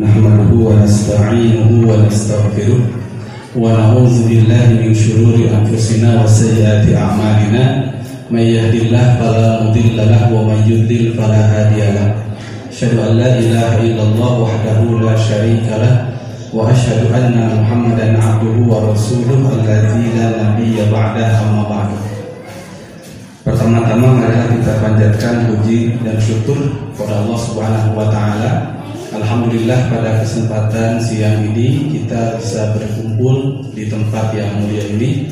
نحمده ونستعينه ونستغفره ونعوذ بالله من شرور انفسنا وسيئات اعمالنا من يهد الله فلا مضل له ومن يضلل فلا هادي له اشهد ان لا اله الا الله وحده لا شريك له واشهد ان محمدا عبده ورسوله الذي لا نبي بعده اما بعد Pertama-tama marilah kita panjatkan puji dan syukur kepada Allah Subhanahu wa taala Alhamdulillah pada kesempatan siang ini kita bisa berkumpul di tempat yang mulia ini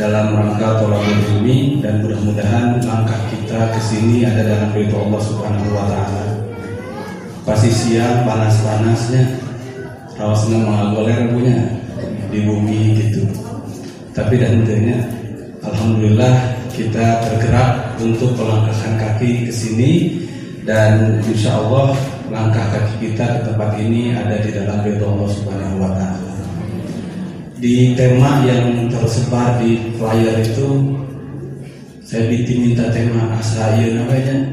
dalam rangka tolakul ilmi dan mudah-mudahan langkah kita ke sini ada dalam ridho Allah Subhanahu wa taala. Pasti siang panas-panasnya rawasnya mengagoler punya di bumi gitu. Tapi dan tentunya alhamdulillah kita bergerak untuk melangkahkan kaki ke sini dan insya Allah langkah kaki kita ke tempat ini ada di dalam ridho Allah Subhanahu Wa Taala. Di tema yang tersebar di flyer itu saya diminta tema asraya namanya.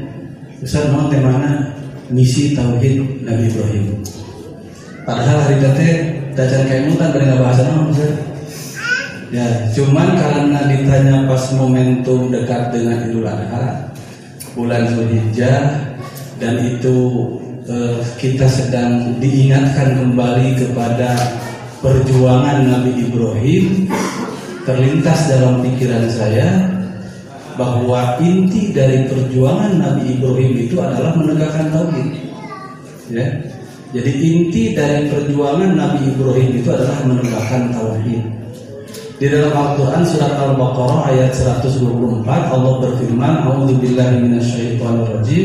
Besar mau temanya misi tauhid Nabi Ibrahim. Padahal hari tete dacan kayak kan beri bahasa Ustaz. Ya, cuman karena ditanya pas momentum dekat dengan Idul Adha, bulan Zulhijjah dan itu eh, kita sedang diingatkan kembali kepada perjuangan Nabi Ibrahim terlintas dalam pikiran saya bahwa inti dari perjuangan Nabi Ibrahim itu adalah menegakkan tauhid. Ya. Jadi inti dari perjuangan Nabi Ibrahim itu adalah menegakkan tauhid. Di dalam Al-Quran surat Al-Baqarah ayat 124 Allah berfirman A'udzu billahi minasyaitonir rajim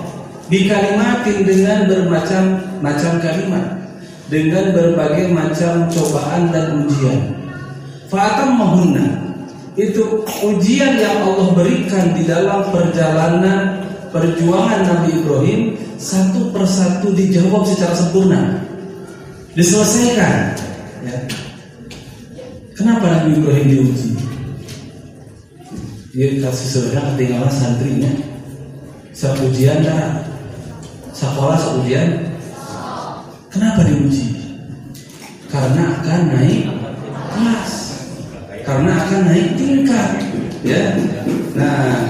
dikalimatin dengan bermacam macam kalimat dengan berbagai macam cobaan dan ujian Fatam mahunna itu ujian yang Allah berikan di dalam perjalanan perjuangan Nabi Ibrahim satu persatu dijawab secara sempurna diselesaikan ya Kenapa Nabi Ibrahim diuji? Dia kasih sebenarnya ketinggalan santrinya. Seujian dah. Sekolah seujian. Kenapa diuji? Karena akan naik kelas. Karena akan naik tingkat. Ya. Nah,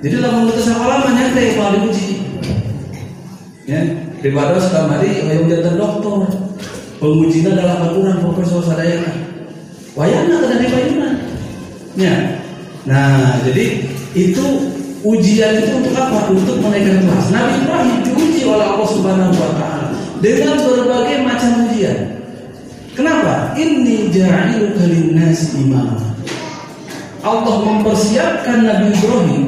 jadi lamun kita sekolah mah nyantai kalau diuji. Ya, daripada sekamari yang jadi dokter. Pengujinya adalah aturan profesor sadayana wayana kada payunan. Ya. Nah, jadi itu ujian itu untuk apa? Untuk menaikkan kelas. Nabi Ibrahim diuji oleh Allah Subhanahu wa taala dengan berbagai macam ujian. Kenapa? Ini ja'iluka lin-nas imam. Allah mempersiapkan Nabi Ibrahim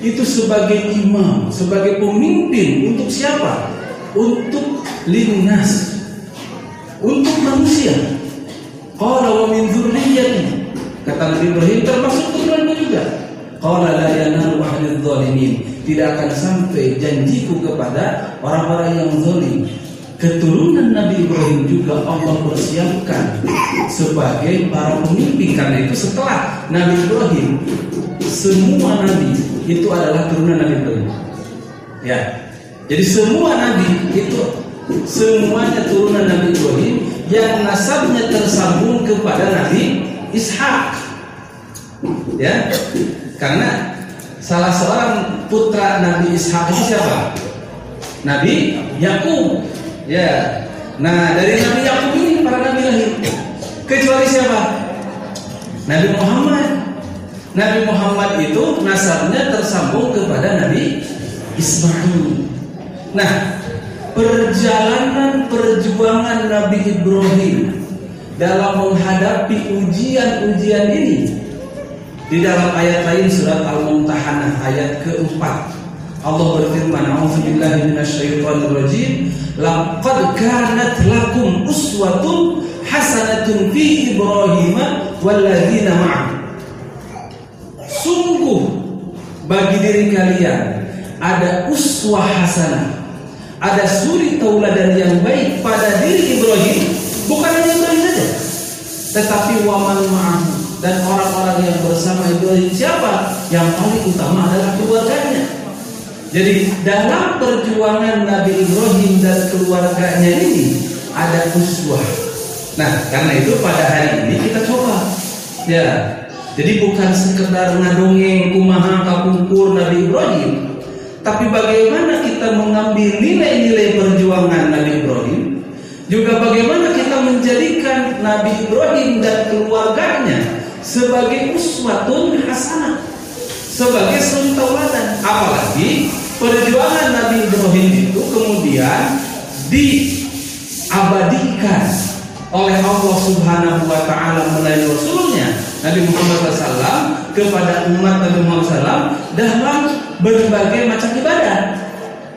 itu sebagai imam, sebagai pemimpin untuk siapa? Untuk linnas. Untuk manusia. Qala wa min dzurriyyati. Kata Nabi Ibrahim termasuk keturunannya juga. Qala la yanalu. Tidak akan sampai janjiku kepada orang-orang yang zalim. Keturunan Nabi Ibrahim juga Allah persiapkan sebagai para pemimpin karena itu setelah Nabi Ibrahim semua nabi itu adalah turunan Nabi Ibrahim. Ya. Jadi semua nabi itu semuanya turunan Nabi Ibrahim yang nasabnya tersambung kepada Nabi Ishak. Ya, karena salah seorang putra Nabi Ishak itu siapa? Nabi Yakub. Ya, nah dari Nabi Yakub ini para nabi lahir. Kecuali siapa? Nabi Muhammad. Nabi Muhammad itu nasabnya tersambung kepada Nabi Ismail. Nah, perjalanan perjuangan Nabi Ibrahim dalam menghadapi ujian-ujian ini di dalam ayat lain surat Al-Mumtahanah ayat keempat Allah berfirman, "A'udzubillahi minasyaitonirrajim. Laqad kanat lakum uswatun hasanatun fi Ibrahim walladzina ma'ahu." Sungguh bagi diri kalian ada uswah hasanah. Ada suri tauladan yang baik pada diri Ibrahim, bukan hanya Ibrahim saja, tetapi waman ma'ahu dan orang-orang yang bersama Ibrahim siapa? Yang paling utama adalah keluarganya. Jadi dalam perjuangan Nabi Ibrahim dan keluarganya ini ada uswah. Nah, karena itu pada hari ini kita coba ya jadi bukan sekedar ngadongeng kumaha kapungkur Nabi Ibrahim, tapi bagaimana kita mengambil nilai-nilai perjuangan Nabi Ibrahim, juga bagaimana kita menjadikan Nabi Ibrahim dan keluarganya sebagai uswatun hasanah, sebagai suri tauladan. Apalagi perjuangan Nabi Ibrahim itu kemudian diabadikan oleh Allah Subhanahu wa taala melalui rasulnya Nabi Muhammad SAW kepada umat Nabi Muhammad SAW dalam berbagai macam ibadah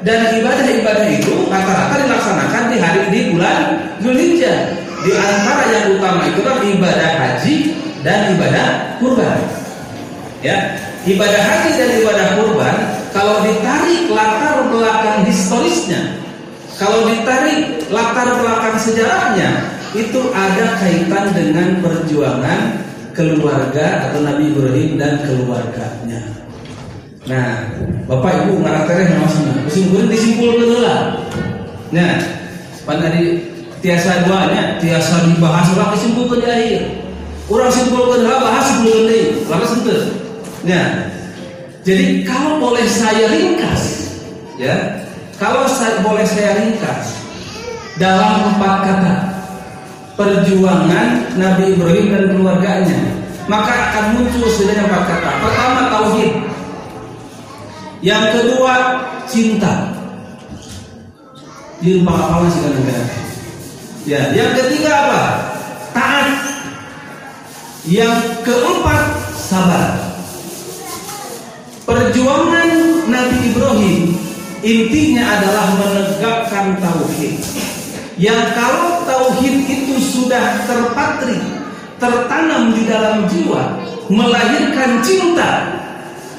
dan ibadah-ibadah itu rata-rata dilaksanakan di hari di bulan Zulhijjah di antara yang utama itu kan ibadah haji dan ibadah kurban ya ibadah haji dan ibadah kurban kalau ditarik latar belakang historisnya kalau ditarik latar belakang sejarahnya itu ada kaitan dengan perjuangan keluarga atau Nabi Ibrahim dan keluarganya. Nah, Bapak Ibu ngaratereh maksudnya, kesimpulan disimpulkan lah. Nah, pada di tiasa duanya, tiasa dibahas lah disimpulkan di akhir. Orang simpulkan lah bahas sebelum ini, lalu sentuh. Nah, jadi kalau boleh saya ringkas, ya, kalau saya, boleh saya ringkas dalam empat kata, perjuangan Nabi Ibrahim dan keluarganya maka akan muncul sebenarnya empat kata. Pertama tauhid. Yang kedua cinta. Di rumah apa sih kan? Ya yang ketiga apa? Taat yang keempat sabar perjuangan Nabi Ibrahim intinya adalah menegakkan tauhid yang kalau tauhid itu sudah terpatri, tertanam di dalam jiwa, melahirkan cinta,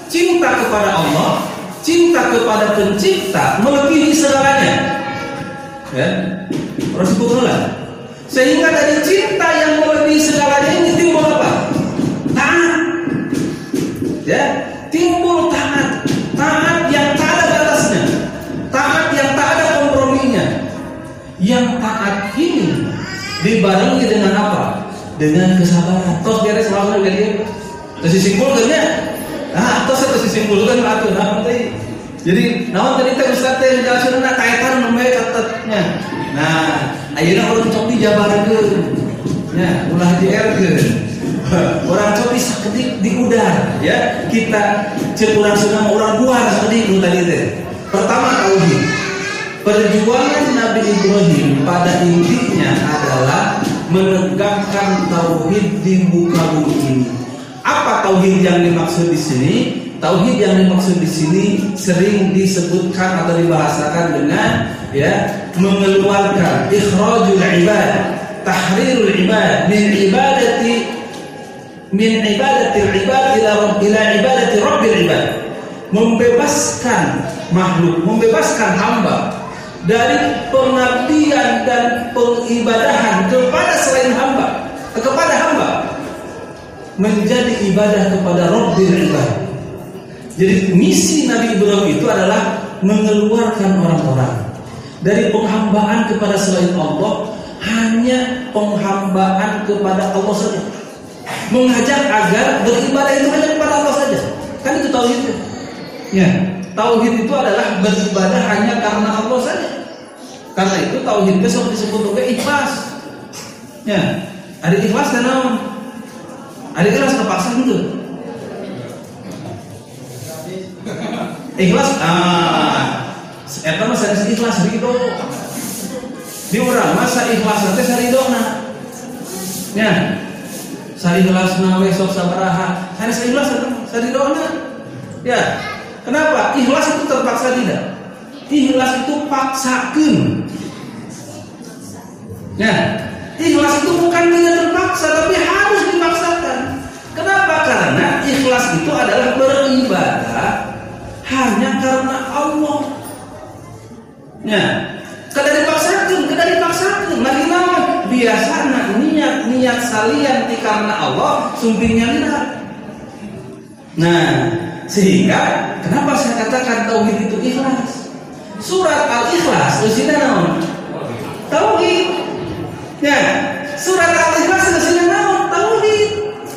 cinta kepada Allah, cinta kepada pencipta, melebihi segalanya. Ya, Rasulullah. Sehingga dari cinta yang melebihi Dengan kesabaran. Terus dia selalu dengan dia. Terus simpulkannya. Ah, terus terus simpulkan atuh nah tadi. Jadi, naon tadi teh Ustaz teh jelasin na kaitan nomor catatnya. Nah, ayeuna urang cobi jabarkeun. Ya, ulah dierkeun. Orang cobi sakedik di udara, ya. Kita cek urang sunah urang buar sakedik nu tadi teh. Pertama tauhid. Perjuangan Nabi Ibrahim pada intinya adalah menegakkan tauhid di muka bumi ini. Apa tauhid yang dimaksud di sini? Tauhid yang dimaksud di sini sering disebutkan atau dibahasakan dengan ya mengeluarkan ikhrajul ibad, tahrirul ibad min ibadati min ibadati ibad ila ila ibadati rabbil ibad. Membebaskan makhluk, membebaskan hamba dari pengabdian dan pengibadahan kepada selain hamba, kepada hamba menjadi ibadah kepada Rabbil Ibad. Jadi misi Nabi Ibrahim itu adalah mengeluarkan orang-orang dari penghambaan kepada selain Allah hanya penghambaan kepada Allah saja. Mengajak agar beribadah itu hanya kepada Allah saja. Kan itu tauhid. Ya, tauhid itu adalah beribadah hanya karena Allah saja. Karena itu tauhid besok disebut juga ikhlas. Ya, ada ikhlas dan Ada ikhlas kepaksa itu. Ikhlas ah eta mah sanes ikhlas ridho. Di urang mah ikhlas teh saridona. Ya. Sari ikhlas na we sok sabaraha. Sanes ikhlas saridona. Ya. Kenapa? Ikhlas itu terpaksa tidak. Ikhlas itu paksakan. Ya, ikhlas itu bukan tidak terpaksa, tapi harus dipaksakan. Kenapa? Karena ikhlas itu adalah beribadah hanya karena Allah. Ya, kada dipaksakan, kada dipaksakan. Lagi nama biasa niat niat salian karena Allah sumpingnya lihat. Nah, sehingga kenapa saya katakan tauhid itu ikhlas? Surat Al-Ikhlas isinya naon? Tauhid. Ya, surat Al-Ikhlas isinya naon? Tauhid.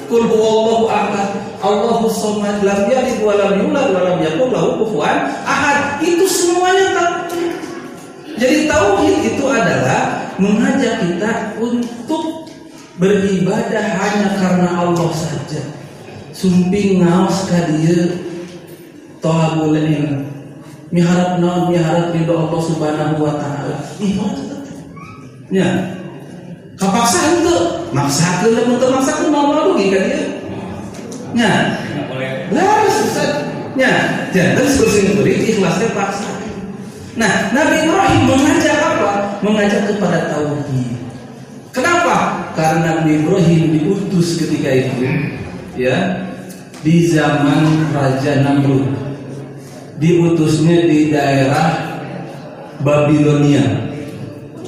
Kul huwallahu ahad, Allahu samad, lam yalid wa lam yulad wa lam yakul lahu kufuwan ahad. Itu semuanya tauhid. Jadi tauhid itu adalah mengajak kita untuk beribadah hanya karena Allah saja sumping ngaos ka dieu tohabul ilm miharap naon miharap ridho Allah subhanahu wa ta'ala. Ikhlas ya. Kapaksa itu maksakeun lamun teu maksakeun mau mau rugi ka dieu nya laras ustaz nya jangan seusin kuring ikhlas teh paksa. Nah Nabi Ibrahim mengajak apa? Mengajak kepada tauhid. Kenapa? Karena Nabi Ibrahim diutus ketika itu ya di zaman Raja Namrud. Diutusnya di daerah Babilonia.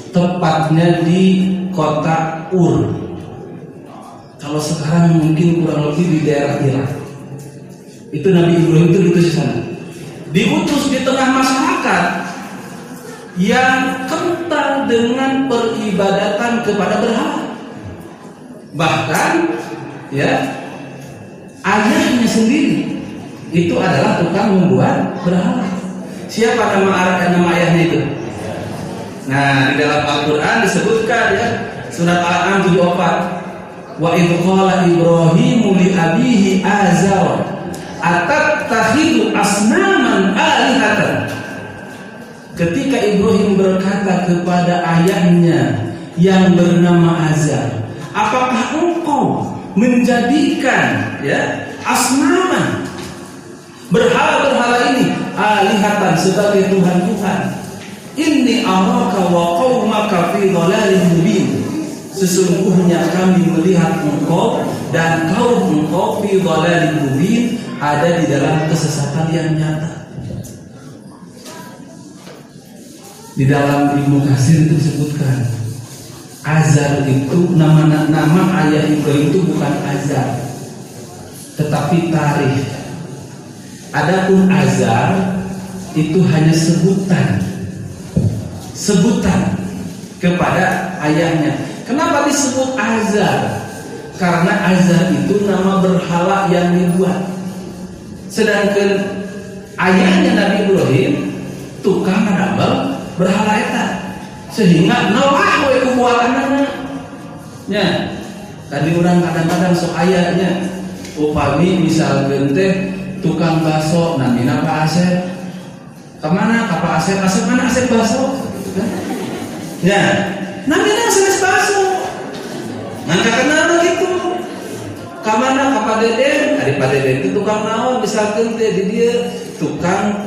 Tepatnya di kota Ur. Kalau sekarang mungkin kurang lebih di daerah Irak. Itu Nabi Ibrahim itu diutus di sana. Diutus di tengah masyarakat yang kental dengan peribadatan kepada berhala. Bahkan ya ayahnya sendiri itu adalah tukang membuat berhala. Siapa nama nama ayahnya itu? Nah, di dalam Al-Qur'an disebutkan ya, surat Al-An'am 74. Wa idh qala Ibrahim li abihi azar atattakhidhu asnaman alihatan. Ketika Ibrahim berkata kepada ayahnya yang bernama Azar, apakah engkau menjadikan ya asnaman. Berhala-berhala ini alihatan sebagai tuhan-tuhan inni araka wa qaumaka fi dhalalin mubin. Sesungguhnya kami melihat engkau dan kaum engkau fi dhalalin mubin ada di dalam kesesatan yang nyata. Di dalam ilmu kasir disebutkan Azar itu nama nama ayah Ibrahim itu bukan Azar, tetapi tarikh. Adapun Azar itu hanya sebutan, sebutan kepada ayahnya. Kenapa disebut Azar? Karena Azar itu nama berhala yang dibuat. Sedangkan ayahnya Nabi Ibrahim tukang nambal berhala itu sehingga nalah we kubuatanana nya tadi orang kadang-kadang sok ayahnya upami misalkan teh tukang baso namina Pak Asep. Ke mana? Ke Pak Asep? Asep mana? Asep baso ya. Namina Asep baso ngangkat kenal gitu. Kamana ke Pak Deden. Ada Pak Deden itu tukang naon misalkan teh di dia. Tukang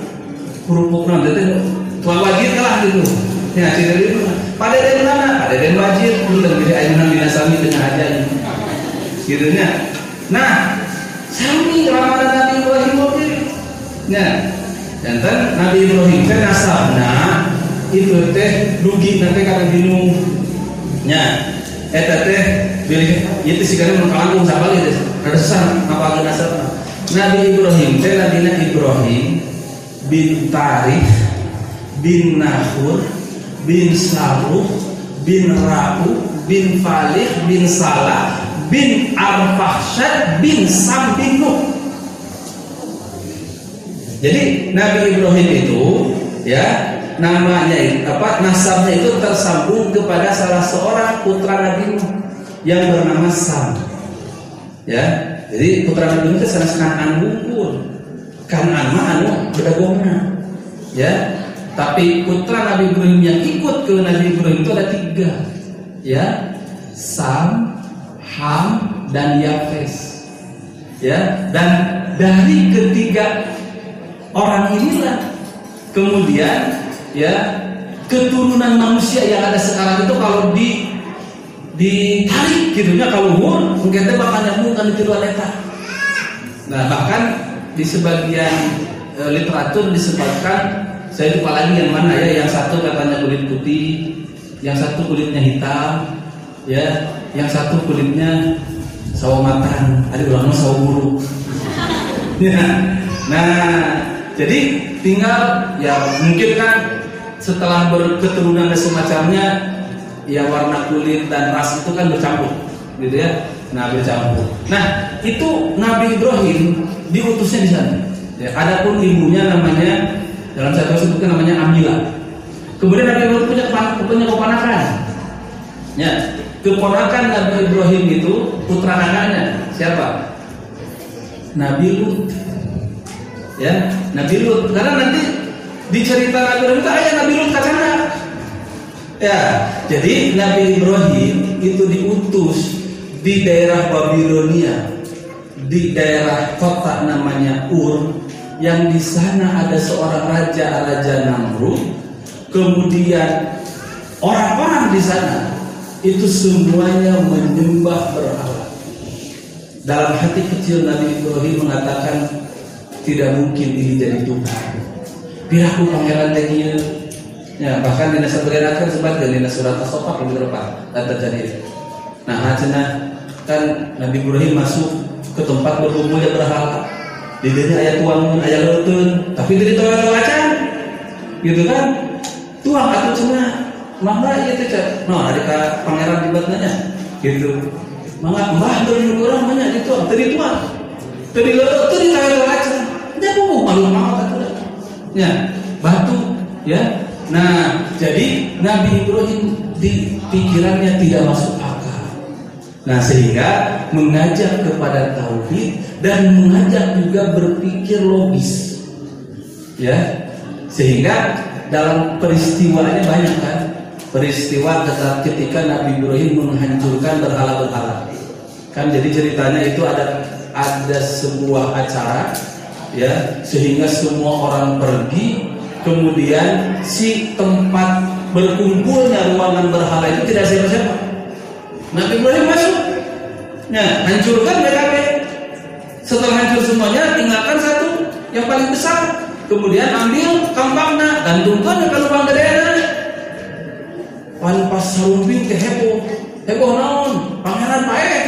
kerupuk naon teh tuang wajib lah gitu Tidak dari mana? Pada dari mana? Pada dari wajib. Belum dari ayunan binasami dengan aja ini. Gitu ya. Nah, sami ramadan Nabi Ibrahim oke. Ya. Dan kan Nabi Ibrahim teh nasabna itu teh rugi nanti karena bingung. Ya. Eta teh bilih itu sih karena mengkalangkung sabali teh. Ada sesan apa nasabna. Nabi Ibrahim teh Nabi Ibrahim bin Tarikh bin Nahur bin Saruh bin Ra'u bin Falih bin Salah bin Arfahsyad bin Sam bin Nuh. Jadi Nabi Ibrahim itu ya namanya apa nasabnya itu tersambung kepada salah seorang putra Nabi Nuh yang bernama Sam. Ya, jadi putra Nabi Nuh itu salah Kanan unggul. Kanan mah anu bedagongna. Ya, tapi putra Nabi Ibrahim yang ikut ke Nabi Ibrahim itu ada tiga, ya, Sam, Ham, dan Yafes. Ya, dan dari ketiga orang inilah kemudian ya keturunan manusia yang ada sekarang itu kalau di ditarik gitu nya kalau hur mungkin teh bakal nyambung kan itu. Nah bahkan di sebagian e, literatur disebutkan saya lupa lagi yang mana ya yang satu katanya kulit putih, yang satu kulitnya hitam, ya, yang satu kulitnya sawo matang, ada ulama sawo buruk. ya. Nah, jadi tinggal ya mungkin kan setelah berketurunan dan semacamnya ya warna kulit dan ras itu kan bercampur gitu ya nah bercampur nah itu Nabi Ibrahim diutusnya di sana ya, adapun ibunya namanya dalam satu sebutkan namanya Amila. Kemudian Nabi Ibrahim punya punya keponakan. Ya keponakan Nabi Ibrahim itu putra anaknya. Siapa? Nabi Lut. Ya Nabi Lut. Karena nanti di cerita Nabi Ibrahim itu ayah Nabi Lut kacana Ya, jadi Nabi Ibrahim itu diutus di daerah Babilonia, di daerah kota namanya Ur, yang di sana ada seorang raja Raja Namrud. Kemudian orang-orang di sana itu semuanya menyembah berhala. Dalam hati kecil Nabi Ibrahim mengatakan tidak mungkin ini jadi Tuhan. Pihakku pangeran Tegil Ya, bahkan di nasa akan sebagai di surat as-sofak lebih depan dan terjadi. Nah, cina kan Nabi Ibrahim masuk ke tempat berkumpulnya berhala. Diri ayat tuang ayat lutun, tapi dari tuang wacan, gitu kan? Tuang atau cina, mangga iya teh no ada ka pangeran di batnanya, gitu. Mangga mbah dari orang banyak itu, dari tuang, dari lutun di ayat wacan, dia mau malu mau Ya, batu, ya. Nah, jadi Nabi Ibrahim di pikirannya tidak masuk akal. Nah, sehingga mengajak kepada tauhid dan mengajak juga berpikir logis. Ya. Sehingga dalam peristiwanya banyak kan? Peristiwa ketika Nabi Ibrahim menghancurkan berhala-berhala. Kan jadi ceritanya itu ada ada sebuah acara ya sehingga semua orang pergi Kemudian si tempat berkumpulnya ruangan berhala itu tidak siapa-siapa. Nabi Ibrahim masuk. Nah, hancurkan BKP. Setelah hancur semuanya, tinggalkan satu yang paling besar. Kemudian ambil kampangnya dan tunggukan ke lubang gedenya. Pan pas sarumping ke heboh. Heboh naon? Pangeran baik.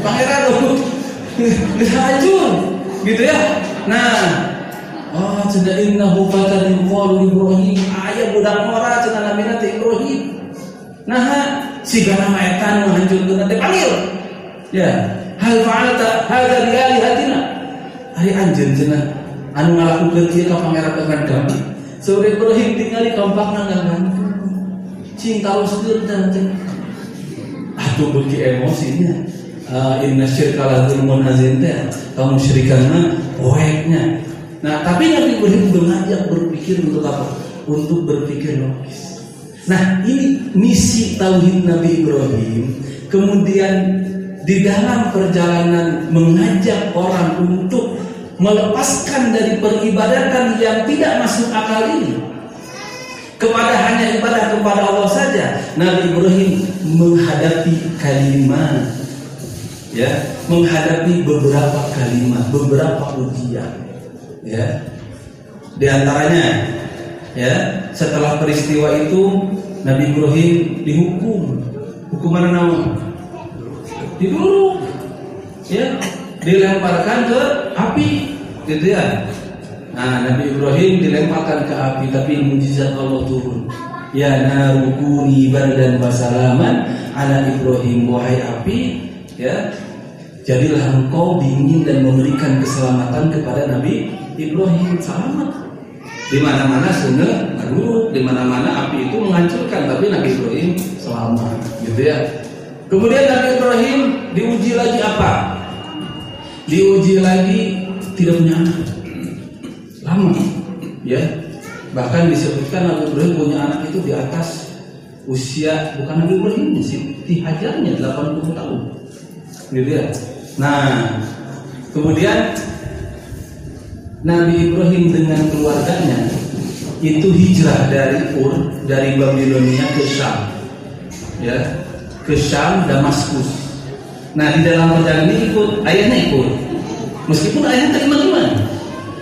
Pangeran bisa hancur. Gitu ya. Nah, Oh, cina innahu fatan yuqalu Ibrahim. Ayah budak mora cina nabi nanti Ibrahim. Nah, si gana maetan menghancurkan nanti panggil. Ya, hal fa'alta hadza bi alihatina. Hari anjeun cina anu ngalakukeun kieu ka pangeran kami. Sore Ibrahim tinggali kampakna ngan Cinta uskeun dan Atuh beuki emosinya. Uh, inna syirka la dzulmun azim teh kamu syirikan mah poeknya Nah, tapi Nabi Ibrahim mengajak berpikir untuk apa? Untuk berpikir logis. Nah, ini misi tauhid Nabi Ibrahim. Kemudian di dalam perjalanan mengajak orang untuk melepaskan dari peribadatan yang tidak masuk akal ini kepada hanya ibadah kepada Allah saja. Nabi Ibrahim menghadapi kalimat ya, menghadapi beberapa kalimat, beberapa ujian ya di antaranya ya setelah peristiwa itu Nabi Ibrahim dihukum. Hukuman nama dibunuh ya dilemparkan ke api. Gitu ya. Nah Nabi Ibrahim dilemparkan ke api tapi mujizat Allah turun. Ya narukuni dan wasalaman ala Ibrahim. Wahai api ya jadilah engkau dingin dan memberikan keselamatan kepada Nabi Ibrahim. Selamat. Di mana-mana sungai buruk, di mana-mana api itu menghancurkan, tapi Nabi Ibrahim selamat, gitu ya. Kemudian Nabi Ibrahim diuji lagi apa? Diuji lagi tidak punya anak. Lama, ya. Bahkan disebutkan Nabi Ibrahim punya anak itu di atas usia bukan Nabi Ibrahim sih, dihajarnya 80 tahun. Gitu ya. Nah, kemudian Nabi Ibrahim dengan keluarganya itu hijrah dari Ur dari Babilonia ke Syam. Ya ke Syam Damaskus. Nah di dalam perjalanan ini ikut ayahnya ikut. Meskipun ayahnya tak iman-iman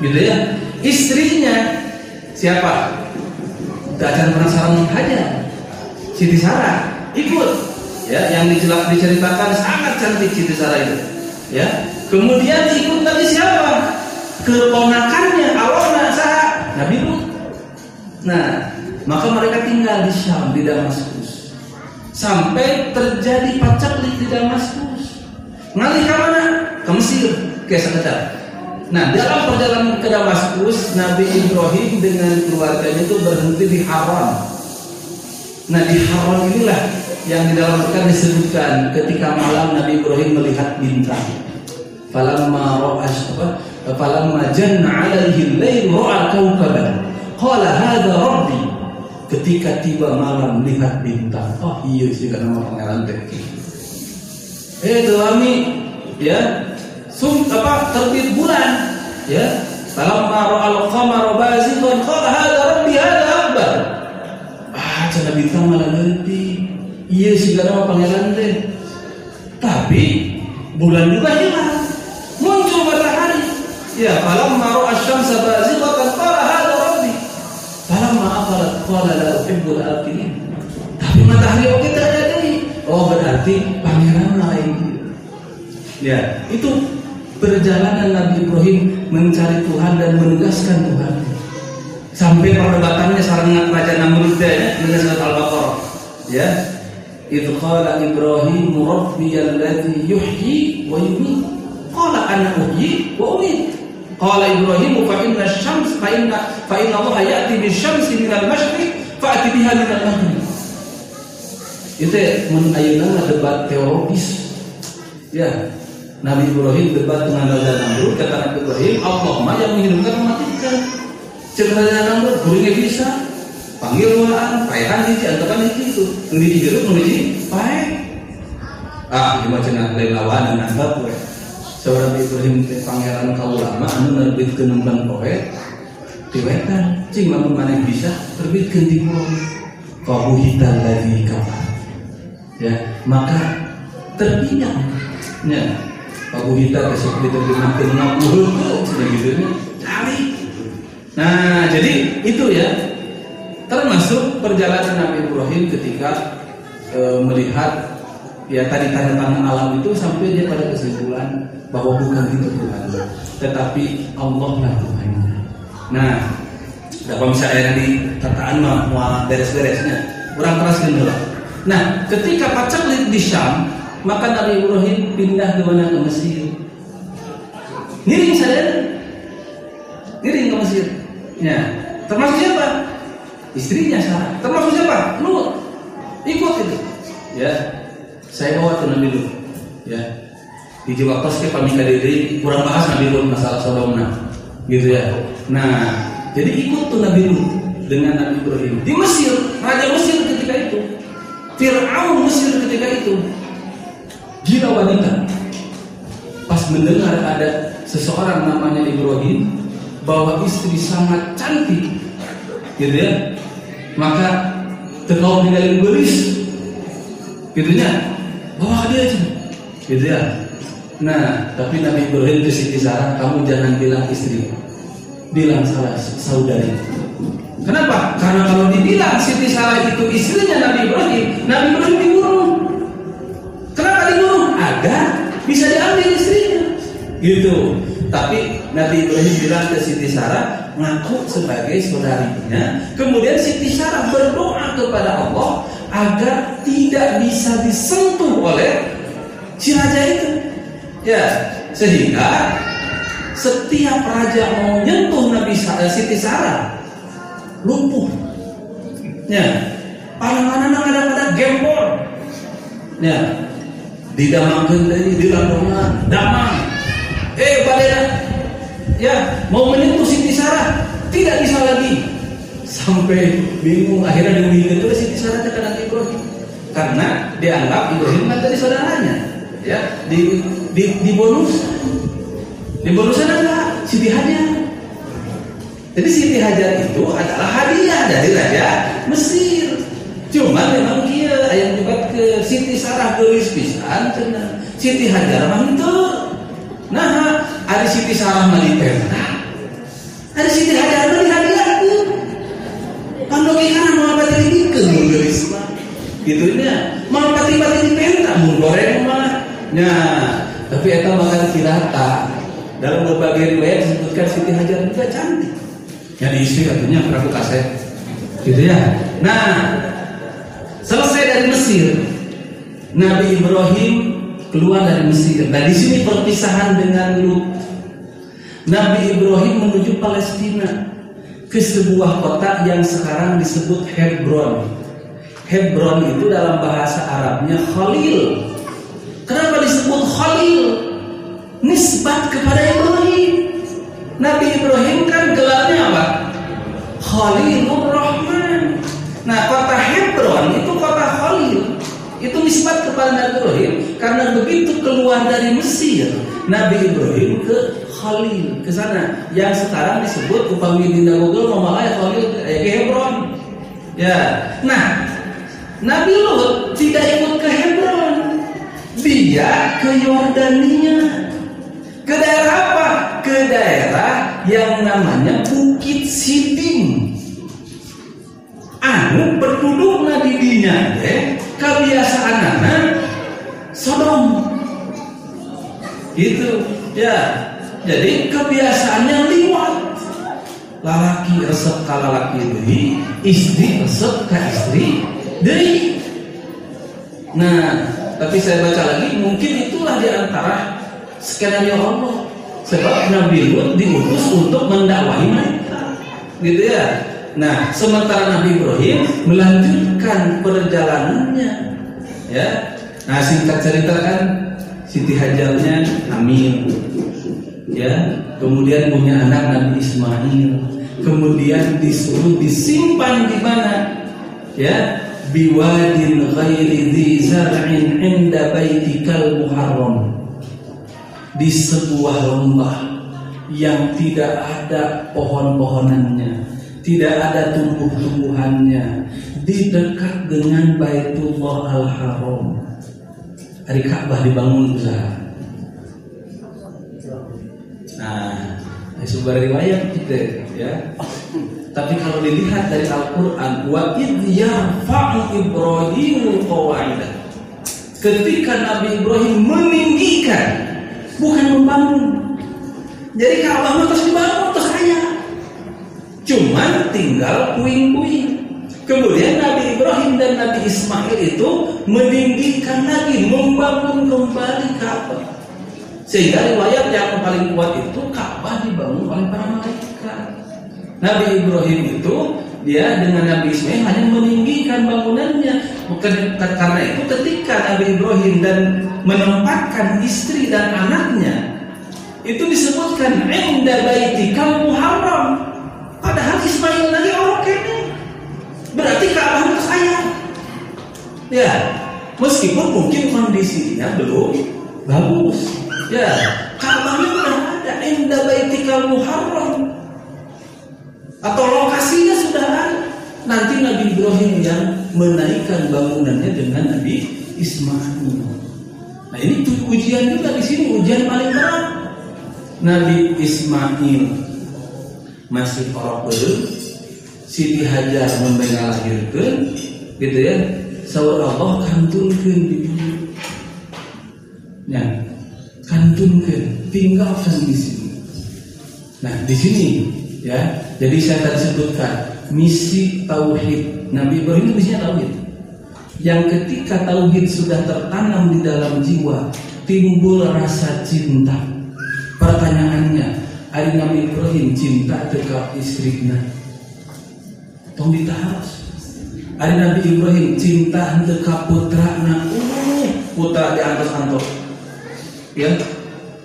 gitu ya. Istrinya siapa? Dajan penasaran saja Siti Sarah ikut. Ya yang diceritakan sangat cantik Siti Sarah itu. Ya kemudian ikut lagi siapa keponakannya awalnya sah Nabi Lut Nah, maka mereka tinggal di Syam, di Damaskus. Sampai terjadi pacaklik di Damaskus. Ngalih ke mana? Ke Mesir, ke sekedar. Nah, dalam perjalanan ke Damaskus, Nabi Ibrahim dengan keluarganya itu berhenti di Haram. Nah, di Haram inilah yang di dalam Quran disebutkan ketika malam Nabi Ibrahim melihat bintang. Falamma ra'as apa? Falamma janna 'alaihi al-lail ra'a kawkaban. Qala hadha. Ketika tiba malam lihat bintang. Oh iya sih karena nama pangeran teh. Eh kami ya sum apa terbit bulan ya falamma ra'al qamara bazighan qala hadha rabbi hadha akbar. Ah cina bintang malah ngerti. Iya sih karena nama pangeran teh. Tapi bulan juga hilang. Muncul matahari. Ya falamma ra'a syamsa bazighatan qala hadha Falamma afarat qala la uhibbul afilin. Tapi matahari oke tak jadi. Oh berarti pangeran lain. Ya, itu perjalanan Nabi Ibrahim mencari Tuhan dan menugaskan Tuhan. Sampai perdebatannya sarang Raja Namrud ya, surat Al-Baqarah. Ya. Itu qala Ibrahim rabbiyalladzi yuhyi wa yumiit. Qala ana uhyi wa umiit. Qala Ibrahim fa inna syams fa inna fa inna Allah ya'ti bisyamsi minal masyriq fa'ti biha minal maghrib. Itu mun ayeuna debat teologis. Ya. Nabi Ibrahim debat dengan Raja Namrud kata Nabi Ibrahim Allah mah yang menghidupkan mematikan. Cek Raja Namrud gurunya bisa panggil waan paehan hiji antapan hiji itu nu hiji jeruk nu hiji pae ah di macam lain lawan dan anggap seorang Ibrahim teh pangeran kaulama anu nerbitkeun nemban poe diwetan cing lamun maneh bisa terbitkeun di pulau? Kabuhitan lagi kafar ya maka terpindah. Ya kabuhita besok diterjemahkan ngapuh sudah gitu ya. Cari. Nah jadi itu ya. Termasuk perjalanan Nabi Ibrahim ketika e, melihat ya tadi tanda-tanda alam itu sampai dia pada kesimpulan bahwa bukan itu Tuhan. Tetapi Allah lah Tuhan. Nah dapat misalnya di tataan mah beres-beresnya kurang keras dulu nah ketika pacaklik di Syam maka Nabi Ibrahim pindah ke mana? Ke Mesir. Ngiring saya ngiring ke Mesir. Ya termasuk siapa? Istrinya Sarah. Termasuk siapa? Lut. Ikut itu. Ya saya bawa ke Nabi Lut. Ya di Jawa Kos ke pamika diri kurang bahas Nabi Lut masalah Sodomna gitu ya. Nah jadi ikut tuh Nabi Lut dengan Nabi Ibrahim. Di Mesir Raja Mesir ketika itu Fir'aun Mesir ketika itu gila wanita. Pas mendengar ada seseorang namanya Ibrahim bahwa istri sangat cantik gitu ya. Maka terkau tinggalin beris gitu ya. Bawa dia aja gitu ya Nah, tapi Nabi Ibrahim ke Siti Sarah, kamu jangan bilang istri, bilang salah saudari. Kenapa? Karena kalau dibilang Siti Sarah itu istrinya Nabi Ibrahim, Nabi Ibrahim dibunuh. Kenapa dibunuh? Agar bisa diambil istrinya. Gitu. Tapi Nabi Ibrahim bilang ke Siti Sarah, ngaku sebagai saudarinya. Kemudian Siti Sarah berdoa kepada Allah agar tidak bisa disentuh oleh si raja itu. Ya, sehingga setiap raja mau nyentuh Nabi eh, Siti Sarah lumpuh. Ya, panangan ada pada gembor. Ya, di damangkeun deui di landongan, damang. Eh, pada ya mau menyentuh Siti Sarah tidak bisa lagi sampai bingung akhirnya diulihin itu Siti Sarah Nabi Ibrahim karena dianggap Ibrahim kan dari saudaranya ya di di, di bonus di bonusnya ada Siti Hajar Jadi Siti Hajar itu adalah hadiah dari Raja Mesir. Cuma memang kia yang buat ke Siti Sarah gelis pisan. Siti Hajar mah Nah, ada Siti Sarah dipenta. Ada Siti Hajar mah dihadiahkeun. Pandogi kana mau pati dibikeun mun gelis mah. Gitu nya. Mau pati-pati dipenta mun goreng mah. Nah, tapi eta makan kirata. Dalam berbagai riwayat disebutkan Siti Hajar juga cantik. Jadi istri katanya perahu kaset. Gitu ya. Nah, selesai dari Mesir, Nabi Ibrahim keluar dari Mesir. Dan di sini perpisahan dengan Lut. Nabi Ibrahim menuju Palestina ke sebuah kota yang sekarang disebut Hebron. Hebron itu dalam bahasa Arabnya Khalil. Kenapa disebut Khalil? Nisbat kepada Ibrahim. Nabi Ibrahim kan gelarnya apa? Khalilur Rahman. Nah, kota Hebron itu kota Khalil. Itu nisbat kepada Nabi Ibrahim karena begitu keluar dari Mesir, Nabi Ibrahim ke Khalil ke sana yang sekarang disebut upami di Google Mamalaya Khalil eh, ke Hebron. Ya. Nah, Nabi Lut tidak ikut ke Hebron. Dia ke Yordania. Ke daerah apa? Ke daerah yang namanya Bukit Siding. Anu penduduk nadidinya deh kebiasaan anak Sodom. Gitu ya. Jadi kebiasaannya liwat. Lalaki resep ke lalaki deui, istri resep ke istri deui. Nah, tapi saya baca lagi mungkin itulah di antara skenario Allah. Sebab Nabi Lut diutus untuk mendakwahi mereka. Gitu ya. Nah, sementara Nabi Ibrahim melanjutkan perjalanannya. Ya. Nah, singkat cerita kan Siti Hajarnya hamil. Ya, kemudian punya anak Nabi Ismail. Kemudian disuruh disimpan di mana? Ya, biwadin ghairi dhi zar'in 'inda baitikal muharram di sebuah lembah yang tidak ada pohon-pohonannya, tidak ada tumbuh-tumbuhannya, di dekat dengan Baitullah Al-Haram. Hari Ka'bah dibangun besar. Nah, sumber riwayat kita ya. Tapi kalau dilihat dari Al-Qur'an, wa id yarfa'u Ibrahimul qawaidah. Ketika Nabi Ibrahim meninggikan bukan membangun. Jadi Ka'bah terus dibangun terus kaya. Cuman tinggal puing-puing. Kemudian Nabi Ibrahim dan Nabi Ismail itu meninggikan lagi, membangun kembali Ka'bah. Sehingga riwayat yang paling kuat itu Ka'bah dibangun oleh para. Nabi Ibrahim itu dia dengan Nabi Ismail hanya meninggikan bangunannya. Karena itu ketika Nabi Ibrahim dan menempatkan istri dan anaknya itu disebutkan inda baitikal muharram. Padahal Ismail lagi orang kene. Berarti Ka'bah itu saya. Ya, meskipun mungkin kondisinya belum bagus. Ya, Ka'bahnya sudah ada inda baitikal muharram atau lokasinya sudah ada. Nanti Nabi Ibrahim yang menaikkan bangunannya dengan Nabi Ismail. Nah ini ujian juga di sini ujian paling berat. Nabi Ismail masih orang Siti Hajar membela lahirkan, gitu ya. Saur Allah kantunkan di Ya, kantunkan, tinggalkan di sini. Nah di sini ya jadi saya tadi sebutkan misi tauhid. Nabi Ibrahim itu misinya tauhid. Yang ketika tauhid sudah tertanam di dalam jiwa, timbul rasa cinta. Pertanyaannya, hari Nabi Ibrahim cinta dekat istrinya. Tong ditaros. Hari Nabi Ibrahim cinta dekat putra nah, uh, putra di antos-antos. Ya,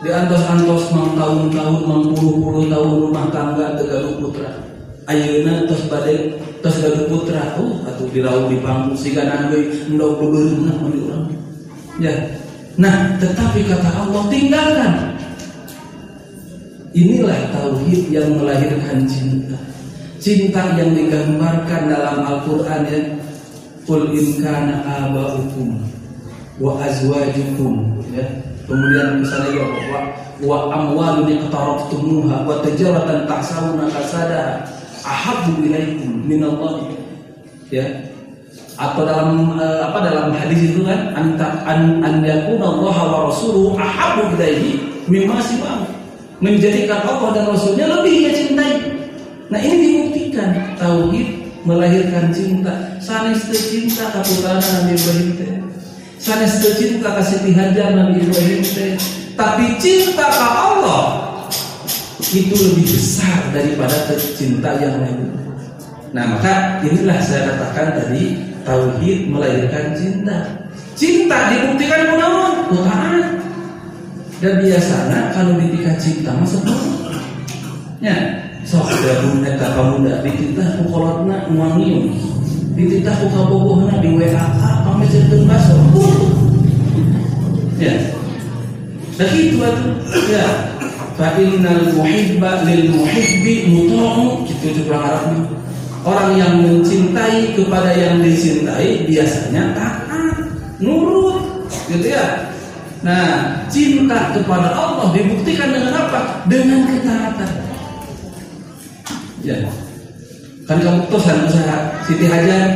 di antos-antos mang tahun-tahun mang puluh-puluh tahun rumah tangga tegalu putra ayeuna tos badai tos gaduh putra oh atuh dirauh di panggung siga we endog bebeureuh di urang ya nah tetapi kata Allah tinggalkan Inilah tauhid yang melahirkan cinta. Cinta yang digambarkan dalam Al-Qur'an ya. Qul in kana aba'ukum wa azwajukum ya. Kemudian misalnya ya wa, wa amwalun iqtaraftumuha wa tijaratan tahsawuna kasada ahabbu ilaikum minallah ya atau dalam uh, apa dalam hadis itu kan anta an an yakuna Allah wa rasuluhu ahabbu ilaihi mimma menjadikan Allah dan Rasulnya lebih dia cintai. Nah ini dibuktikan tauhid melahirkan cinta. Sanes cinta kaputana Nabi Ibrahim Sanes cinta kasih Hajar Nabi Ibrahim teh. Tapi cinta ke Allah itu lebih besar daripada cinta yang lain. Nah maka inilah saya katakan tadi tauhid melahirkan cinta. Cinta dibuktikan kunaon? Quran dan biasanya kalau ditika cinta masa ya sok gabung eta pemuda dititah ku kolotna wangium dititah ku kabogohna di WA pamejeun baso ya. Dan itu ya. Fa innal muhibba lil muhibbi muta'u. Gitu itu Arab orang yang mencintai kepada yang dicintai biasanya taat nurut. Gitu ya. Nah, cinta kepada Allah dibuktikan dengan apa? Dengan ketaatan. Ya. Kan kamu tosan usaha Siti Hajar?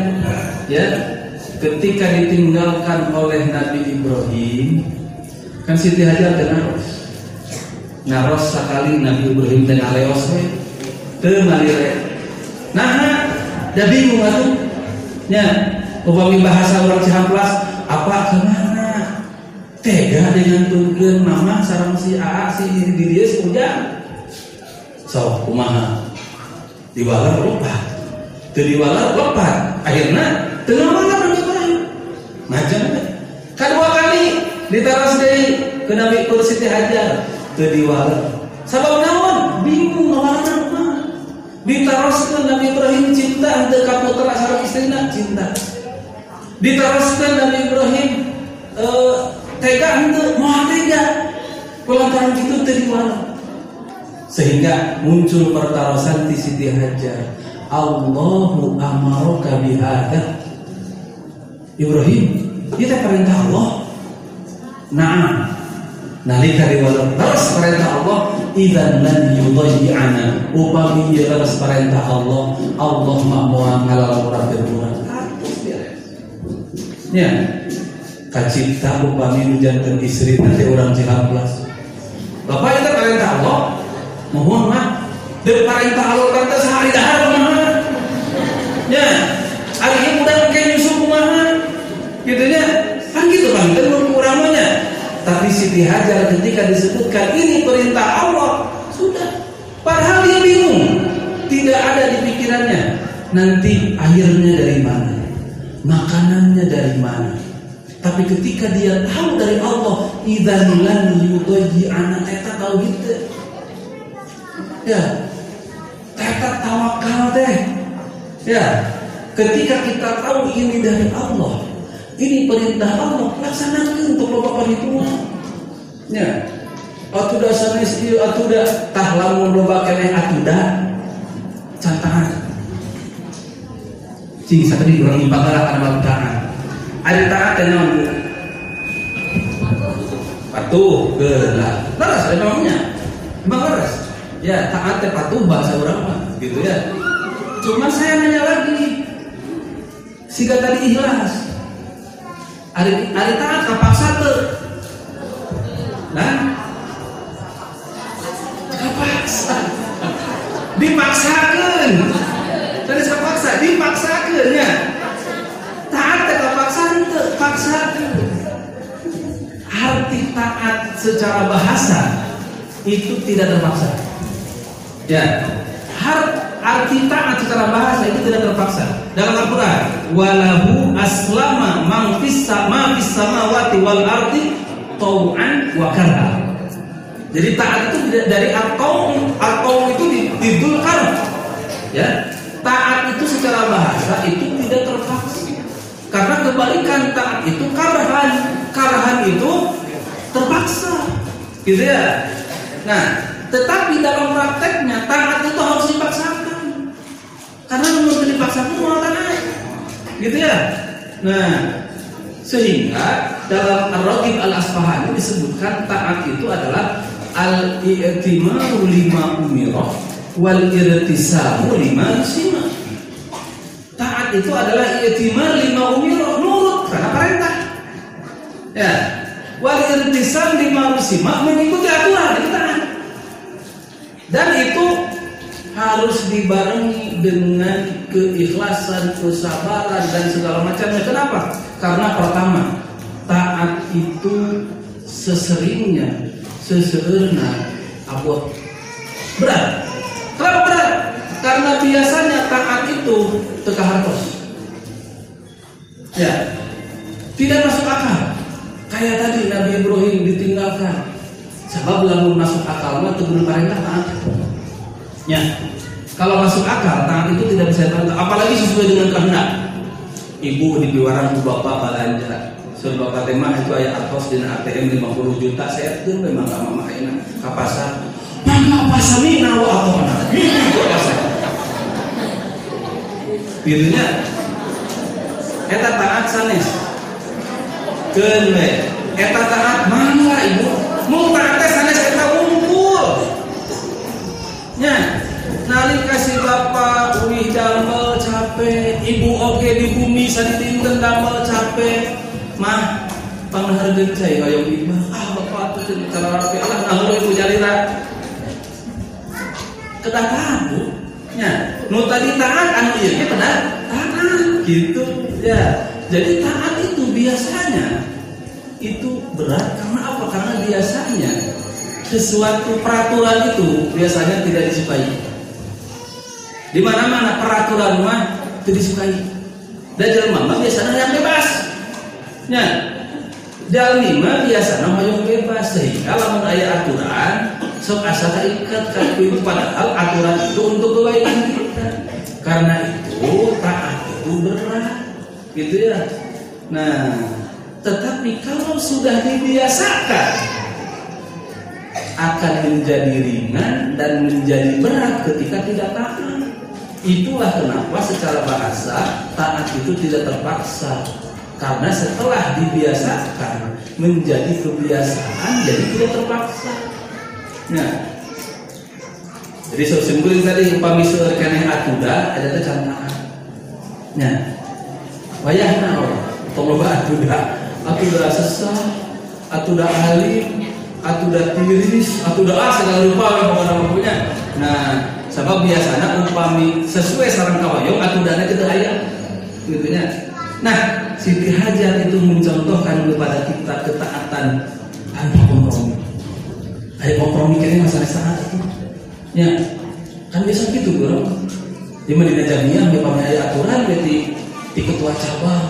Ya ketika ditinggalkan oleh Nabi Ibrahim kan Siti Hajar tenaros naros sekali Nabi Ibrahim dengan leos teu malire nah dah bingung atuh nya upami bahasa orang Cihamplas apa ke mana tega dengan turun mama sarang si A si di dia hujan so kumaha? Diwalar teu diwalar lopat akhirnya tengah macam kedua kali ditaras dari ke Nabi Siti Hajar. Teu diwalar sabab naon? Bingung ngawarna kumaha ditaroskeun Nabi Ibrahim cinta teu ka putra sareng istrina cinta. Ditaroskeun Nabi Ibrahim uh, tega ente mau tega. Pelantaran itu dari mana sehingga muncul pertarusan di Siti Hajar. Allahu amaroka bihada Ibrahim kita perintah Allah. Nah nalika diwalau terus perintah Allah. Idan lan yudayyi'ana upami ieu terus perintah Allah. Allah mau ngalalura berkurang ya. Kacipta upami nujankeun istri nanti orang Cihamplas Bapak itu perintah Allah. Mohon mah dan perintah Allah kata sehari dahar ya. Hari ini udah pakai nyusu kumaha gitu ya kan gitu kan itu ukurannya tapi Siti Hajar ketika disebutkan ini perintah Allah sudah padahal dia bingung tidak ada di pikirannya nanti airnya dari mana makanannya dari mana tapi ketika dia tahu dari Allah, idzan lan yudayyi anak eta tahu gitu. Ya. Eta tawakal teh. Ya. Ketika kita tahu ini dari Allah, ini perintah Allah, laksanakan untuk loba perhitungan. Ya. Atuda sanes ieu atuda tah lamun loba keneh atuda cantangan. Cing sakeudeui urang impagara kana taat ada taat dan naon patuh gelah leres ada namanya. Emang leres? Ya taat dan patuh bahasa berapa gitu ya. Cuma saya nanya lagi. Siga tadi ikhlas. Ada ada taat kapak satu nah kapaksa dipaksakan. Tadi kapaksa dipaksakan ya. Taat terpaksa itu paksa. Arti taat secara bahasa itu tidak terpaksa. Ya. Arti taat secara bahasa itu tidak terpaksa. Dalam Al-Quran walahu aslama man fis sama fis samawati wal ardi tau'an wa karha jadi taat itu dari atau atau itu didulkan ya taat itu secara bahasa itu tidak terpaksa karena kebalikan taat itu karahan, karahan itu terpaksa. Gitu ya. Nah, tetapi dalam prakteknya taat itu harus dipaksakan. Karena menurut dipaksakan mau taat. Gitu ya. Nah, sehingga dalam Ar-Raqib Al-Asfahani disebutkan taat itu adalah al-i'timaru lima umirah wal irtisamu lima sima. Taat itu adalah i'timar lima umirah nurut karena perintah. Ya. Wal irtisam lima sima mengikuti aturan itu taat. Dan itu harus dibarengi dengan keikhlasan, kesabaran dan segala macamnya. Kenapa? Karena pertama, taat itu seseringnya seseurna abot berat. Kenapa berat? Karena biasanya taat itu teka hartos ya. Tidak masuk akal. Kayak tadi Nabi Ibrahim ditinggalkan. Sebab lalu masuk akal mah tegur perintah taat. Ya. Kalau masuk akal taat itu tidak bisa taat apalagi sesuai dengan kehendak ibu di biwaran bapak belanja. Suruh bapak tema itu ayat atos di ATM 50 juta. Saya tuh memang gak mau main. Ke pasar. Mana pasar ini nawa apa mana? Itu pasar. Birunya Eta taat sanes Keun Eta taat mana ibu? Mau taat sanes eta unggul Nya. Nalika si bapak Wih damel capek Ibu oke di bumi Saditinten damel capek. Mah panghargeun cai hoyong imah ah bapak tuh cara rapi Allah nah itu jalira kedah tahu nya nu tadi taat anu ieu ge kedah taat gitu. Ya jadi taat itu biasanya itu berat karena apa? Karena biasanya sesuatu peraturan itu biasanya tidak disukai di mana-mana peraturan mah disukai dan jelema biasanya yang bebas Nah, jalmi mah biasa hoyong bebas sehingga lamun aya aturan sok asa ikat itu padahal aturan itu untuk kebaikan kita. Karena itu taat itu berat. Gitu ya. Nah, tetapi kalau sudah dibiasakan akan menjadi ringan dan menjadi berat ketika tidak taat. Itulah kenapa secara bahasa taat itu tidak terpaksa karena setelah dibiasakan menjadi kebiasaan jadi tidak terpaksa. Nah, jadi simpulin tadi upami seueur keneh atuda ada teh cantaan. Nah, wayahna tong loba atuda. Atuda sesah, atuda alim, atuda tiris, atuda ah segala lupa pokoknya punya. Nah, sebab biasanya upami sesuai sarang kawayong atudana kita aya gitu nya. Nah, Siti Hajar itu mencontohkan kepada kita ketaatan tanpa kompromi. Ada kompromi kayaknya masalah saat itu. Ya, kan biasa gitu bro. Di Madinah Jamiah, memang ada aturan berarti di ketua cabang,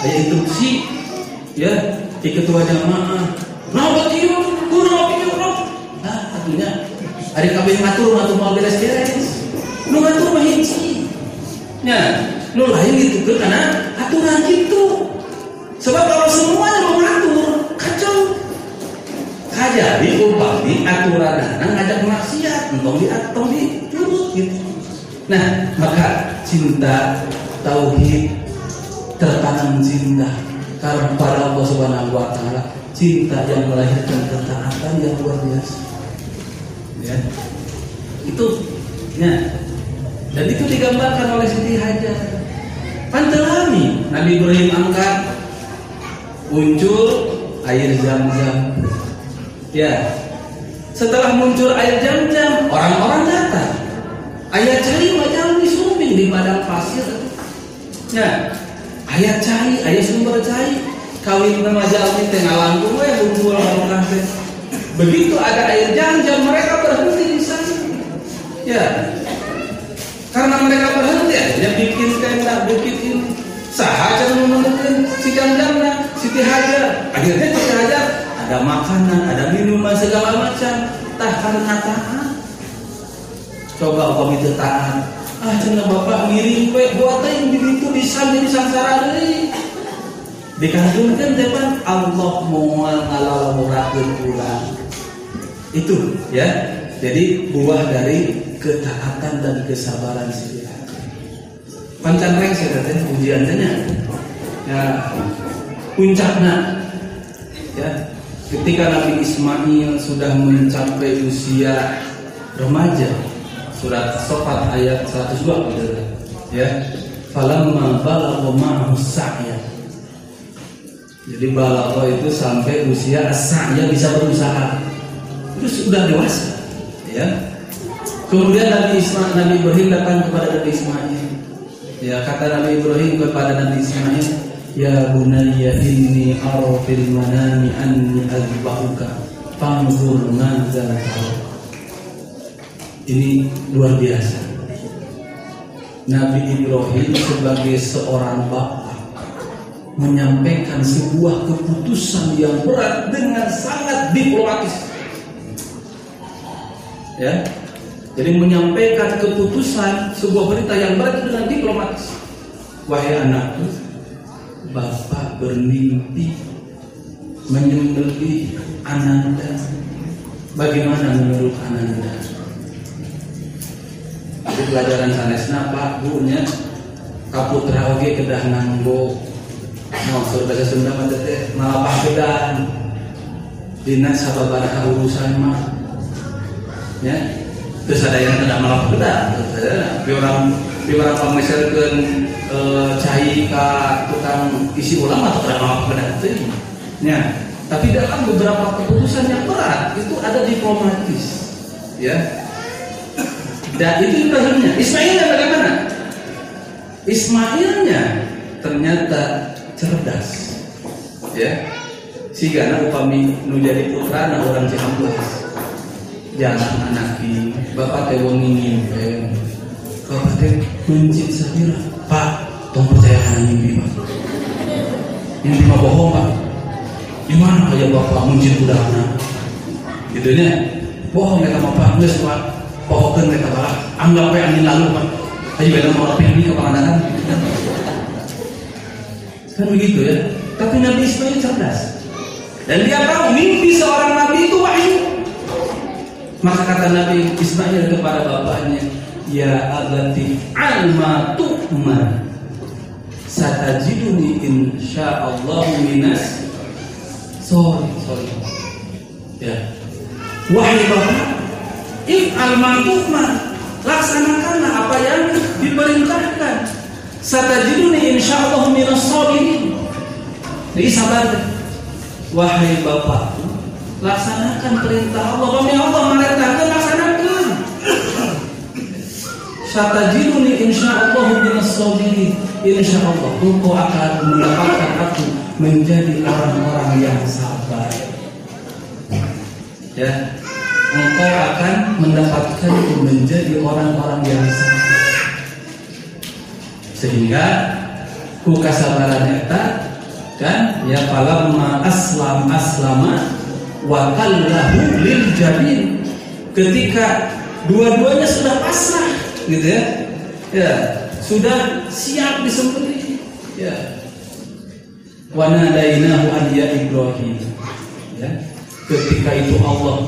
ada instruksi, ya, di ketua jamaah. Nah, yuk, guru yuk, Nah, artinya hari kabin ngatur ngatur mau beres-beres. Lu ngatur mah Ya, lu lain gitu karena aturan gitu. Sebab kalau semuanya mau ngatur, kacau. Kajari umpami aturan anak ngajak maksiat, entong di entong di turut gitu. Nah, maka cinta tauhid tertanam cinta karena para Allah Subhanahu wa taala cinta yang melahirkan ketaatan yang luar biasa. Ya. Itu ya. Dan itu digambarkan oleh Siti Hajar. Pantelami Nabi Ibrahim angkat muncul air jam-jam. Ya. Setelah muncul air jam-jam, orang-orang datang. Ayah cari macam di sumbing di padang pasir. Ya. Ayah cari, ayah sumber cari. Kawin nama jalmi tengah langkung we bumbul. Begitu ada air jam-jam mereka berhenti di sana. Ya, karena mereka berhenti akhirnya bikin tenda, bikin ini. Sahaja menemukan si jam-jamnya, Siti Hajar. Akhirnya Siti Hajar ada makanan, ada minuman segala macam. Tah karena tahan. Coba upami itu tahan. Ah cenah bapak miring we buat yang begitu bisa jadi sangsara deui. Dikandungkan depan Allah mau ngalal murakeun pulang. Itu ya. Jadi buah dari ketaatan dan kesabaran si Pancan reng saya tadi ujiannya. Ya puncaknya ya ketika Nabi Ismail sudah mencapai usia remaja surat Sofat ayat 102 gitu ya falamma balagha ma'ahu sa'ya. Jadi balagha itu sampai usia sa'ya bisa berusaha. Itu sudah dewasa ya. Kemudian Nabi Ismail Nabi Ibrahim datang kepada Nabi Ismail. Ya kata Nabi Ibrahim kepada Nabi Ismail ya bunayya inni ara fil manami anni azbahuka fanzur madza ini luar biasa. Nabi Ibrahim sebagai seorang bapak menyampaikan sebuah keputusan yang berat dengan sangat diplomatis. Ya. Jadi menyampaikan keputusan sebuah berita yang berat dengan diplomatis. Wahai anakku, bapak bermimpi menyembelih ananda. Bagaimana menurut ananda? Itu pelajaran sanesna Pak Bu nya kaputra oge kedah nanggo mau suruh bahasa Sunda mah teh malapah kedah dina sababaraha urusan mah ya terus ada yang tidak malapah kedah di orang di orang pamisalkeun e, cai ka tukang isi ulama atau tidak malapah kedah teh ya tapi dalam beberapa keputusan yang berat itu ada diplomatis ya dan itu Ibrahimnya. Ismailnya bagaimana? Ismailnya ternyata cerdas. Ya. Gana upami nu jadi putra na orang Ciamplas. Jangan anaki, bapak teh wong ngimpi. Bapak teh kunci sabira. Pak, tong percaya kana mimpi, Pak. Mimpi mah bohong, Pak. Di mana aja bapak muncul budakna? Gitu nya. Bohong ya Pak, geus Pak pohokeun mereka barak anggap we angin lalu Pak ayo beda mau ini ke Pangandaran kan begitu ya tapi Nabi Ismail cerdas dan dia tahu mimpi seorang nabi itu wahyu maka kata Nabi Ismail kepada bapaknya ya abati alma tu'mar satajiduni insyaallah minas. Sorry sorry. Ya. Wahai bapak if al-ma'tufma laksanakanlah apa yang diperintahkan. Satajiduni insyaallah minas sabirin. Jadi sabar. Wahai bapak laksanakan perintah Allah. Kami Allah merintahkan laksanakan. Satajiduni insyaallah minas sabirin insyaallah engkau akan mendapatkan aku menjadi orang-orang yang sabar. Ya engkau akan mendapatkan menjadi orang-orang yang sabar. Sehingga ku kasabaran eta kan? Ya falamma aslam aslama wa kallahu lil jabin. Ketika dua-duanya sudah pasrah gitu ya. Ya sudah siap disembelih ya. Wa nadainahu an ya ibrahim. Ya ketika itu Allah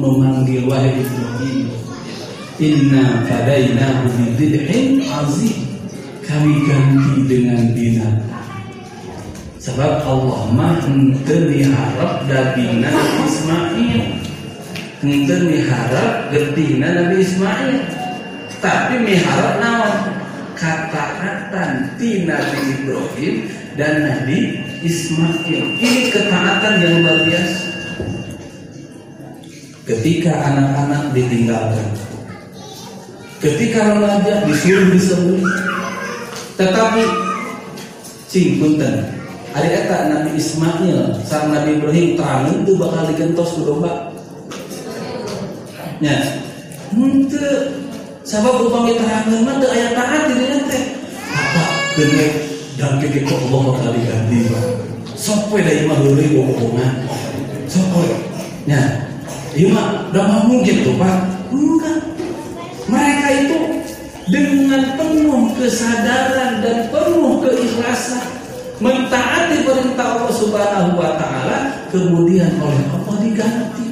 memanggil wahai Ibrahim Inna fadainahu bidhibhin azim. Kami ganti dengan binatang sebab Allah mah henteu harap dagingna Nabi Ismail. Henteu harap getina Nabi Ismail. Tapi miharap naon? Ketaatan ti Nabi Ibrahim dan Nabi Ismail. Ini ketaatan yang luar biasa. Ketika anak-anak ditinggalkan ketika remaja disuruh disembelih tetapi cing ada eta Nabi Ismail sang Nabi Ibrahim terang itu bakal digentos ke domba. Nya henteu sabab upami terangeun mah teu aya taat di dieu teh. Apa gede dan keke kok Allah bakal diganti sok we da imah bohongan sok we nya Iya mah, udah mungkin tuh Pak. Enggak. Mereka itu dengan penuh kesadaran dan penuh keikhlasan mentaati perintah Allah Subhanahu wa taala kemudian oleh Allah diganti.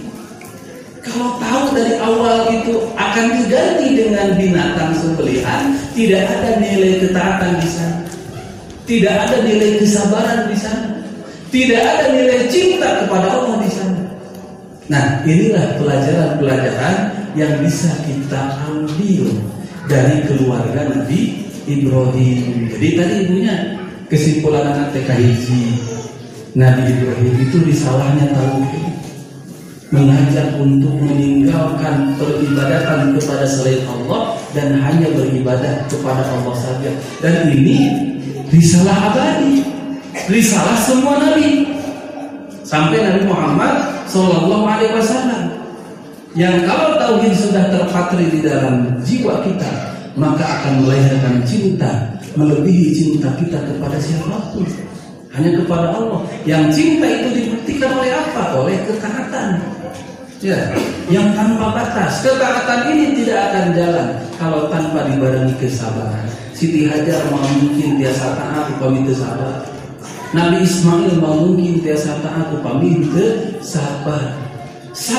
Kalau tahu dari awal itu akan diganti dengan binatang sembelihan, tidak ada nilai ketaatan di sana. Tidak ada nilai kesabaran di sana. Tidak ada nilai cinta kepada Allah di sana. Nah, inilah pelajaran-pelajaran yang bisa kita ambil dari keluarga Nabi Ibrahim. Jadi tadi ibunya kesimpulan anak TK Hiji Nabi Ibrahim itu risalahnya tauhid mengajak untuk meninggalkan peribadatan kepada selain Allah dan hanya beribadah kepada Allah saja. Dan ini risalah abadi, risalah semua nabi sampai Nabi Muhammad Shallallahu Alaihi Wasallam yang kalau tauhid sudah terpatri di dalam jiwa kita maka akan melahirkan cinta melebihi cinta kita kepada siapa pun hanya kepada Allah yang cinta itu dibuktikan oleh apa oleh ketaatan Ya, yang tanpa batas. Ketaatan ini tidak akan jalan kalau tanpa dibarengi kesabaran. Siti Hajar mau mungkin biasa taat upami sabar. Nabi Ismail mau mungkin biasa taat upami sabar.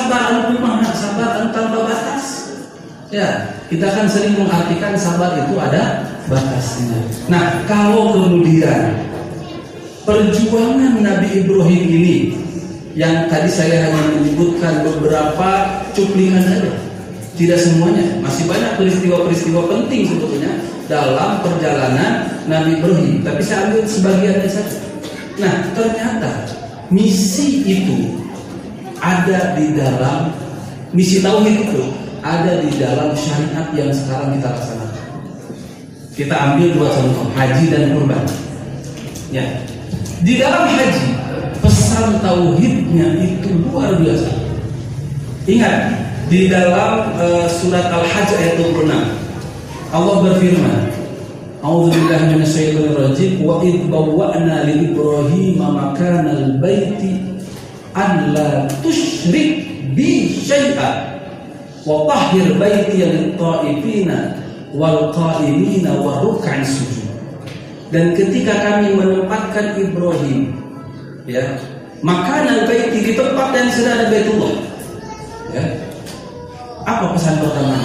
Anu mana? Sabar tanpa batas. Ya, kita kan sering mengartikan sabar itu ada batasnya. Nah, kalau kemudian perjuangan Nabi Ibrahim ini yang tadi saya hanya menyebutkan beberapa cuplikan saja. Tidak semuanya, masih banyak peristiwa-peristiwa penting sebetulnya dalam perjalanan Nabi Ibrahim. Tapi saya ambil sebagiannya saja. Nah, ternyata misi itu ada di dalam misi tauhid itu ada di dalam syariat yang sekarang kita laksanakan. Kita ambil dua contoh, haji dan kurban. Ya. Di dalam haji pesan tauhidnya itu luar biasa. Ingat di dalam uh, surat Al-Hajj ayat 26 Allah berfirman A'udzubillahi minasyaitonir rajim wa id bawwa'na li Ibrahim makanal baiti an la tusyrik bi syai'a wa tahhir baiti lil ta'ifina wal qa'imina wa ruk'an sujud. Dan ketika kami menempatkan Ibrahim ya makanan baiti di tempat yang sudah ada baitullah. Ya. Apa pesan pertama?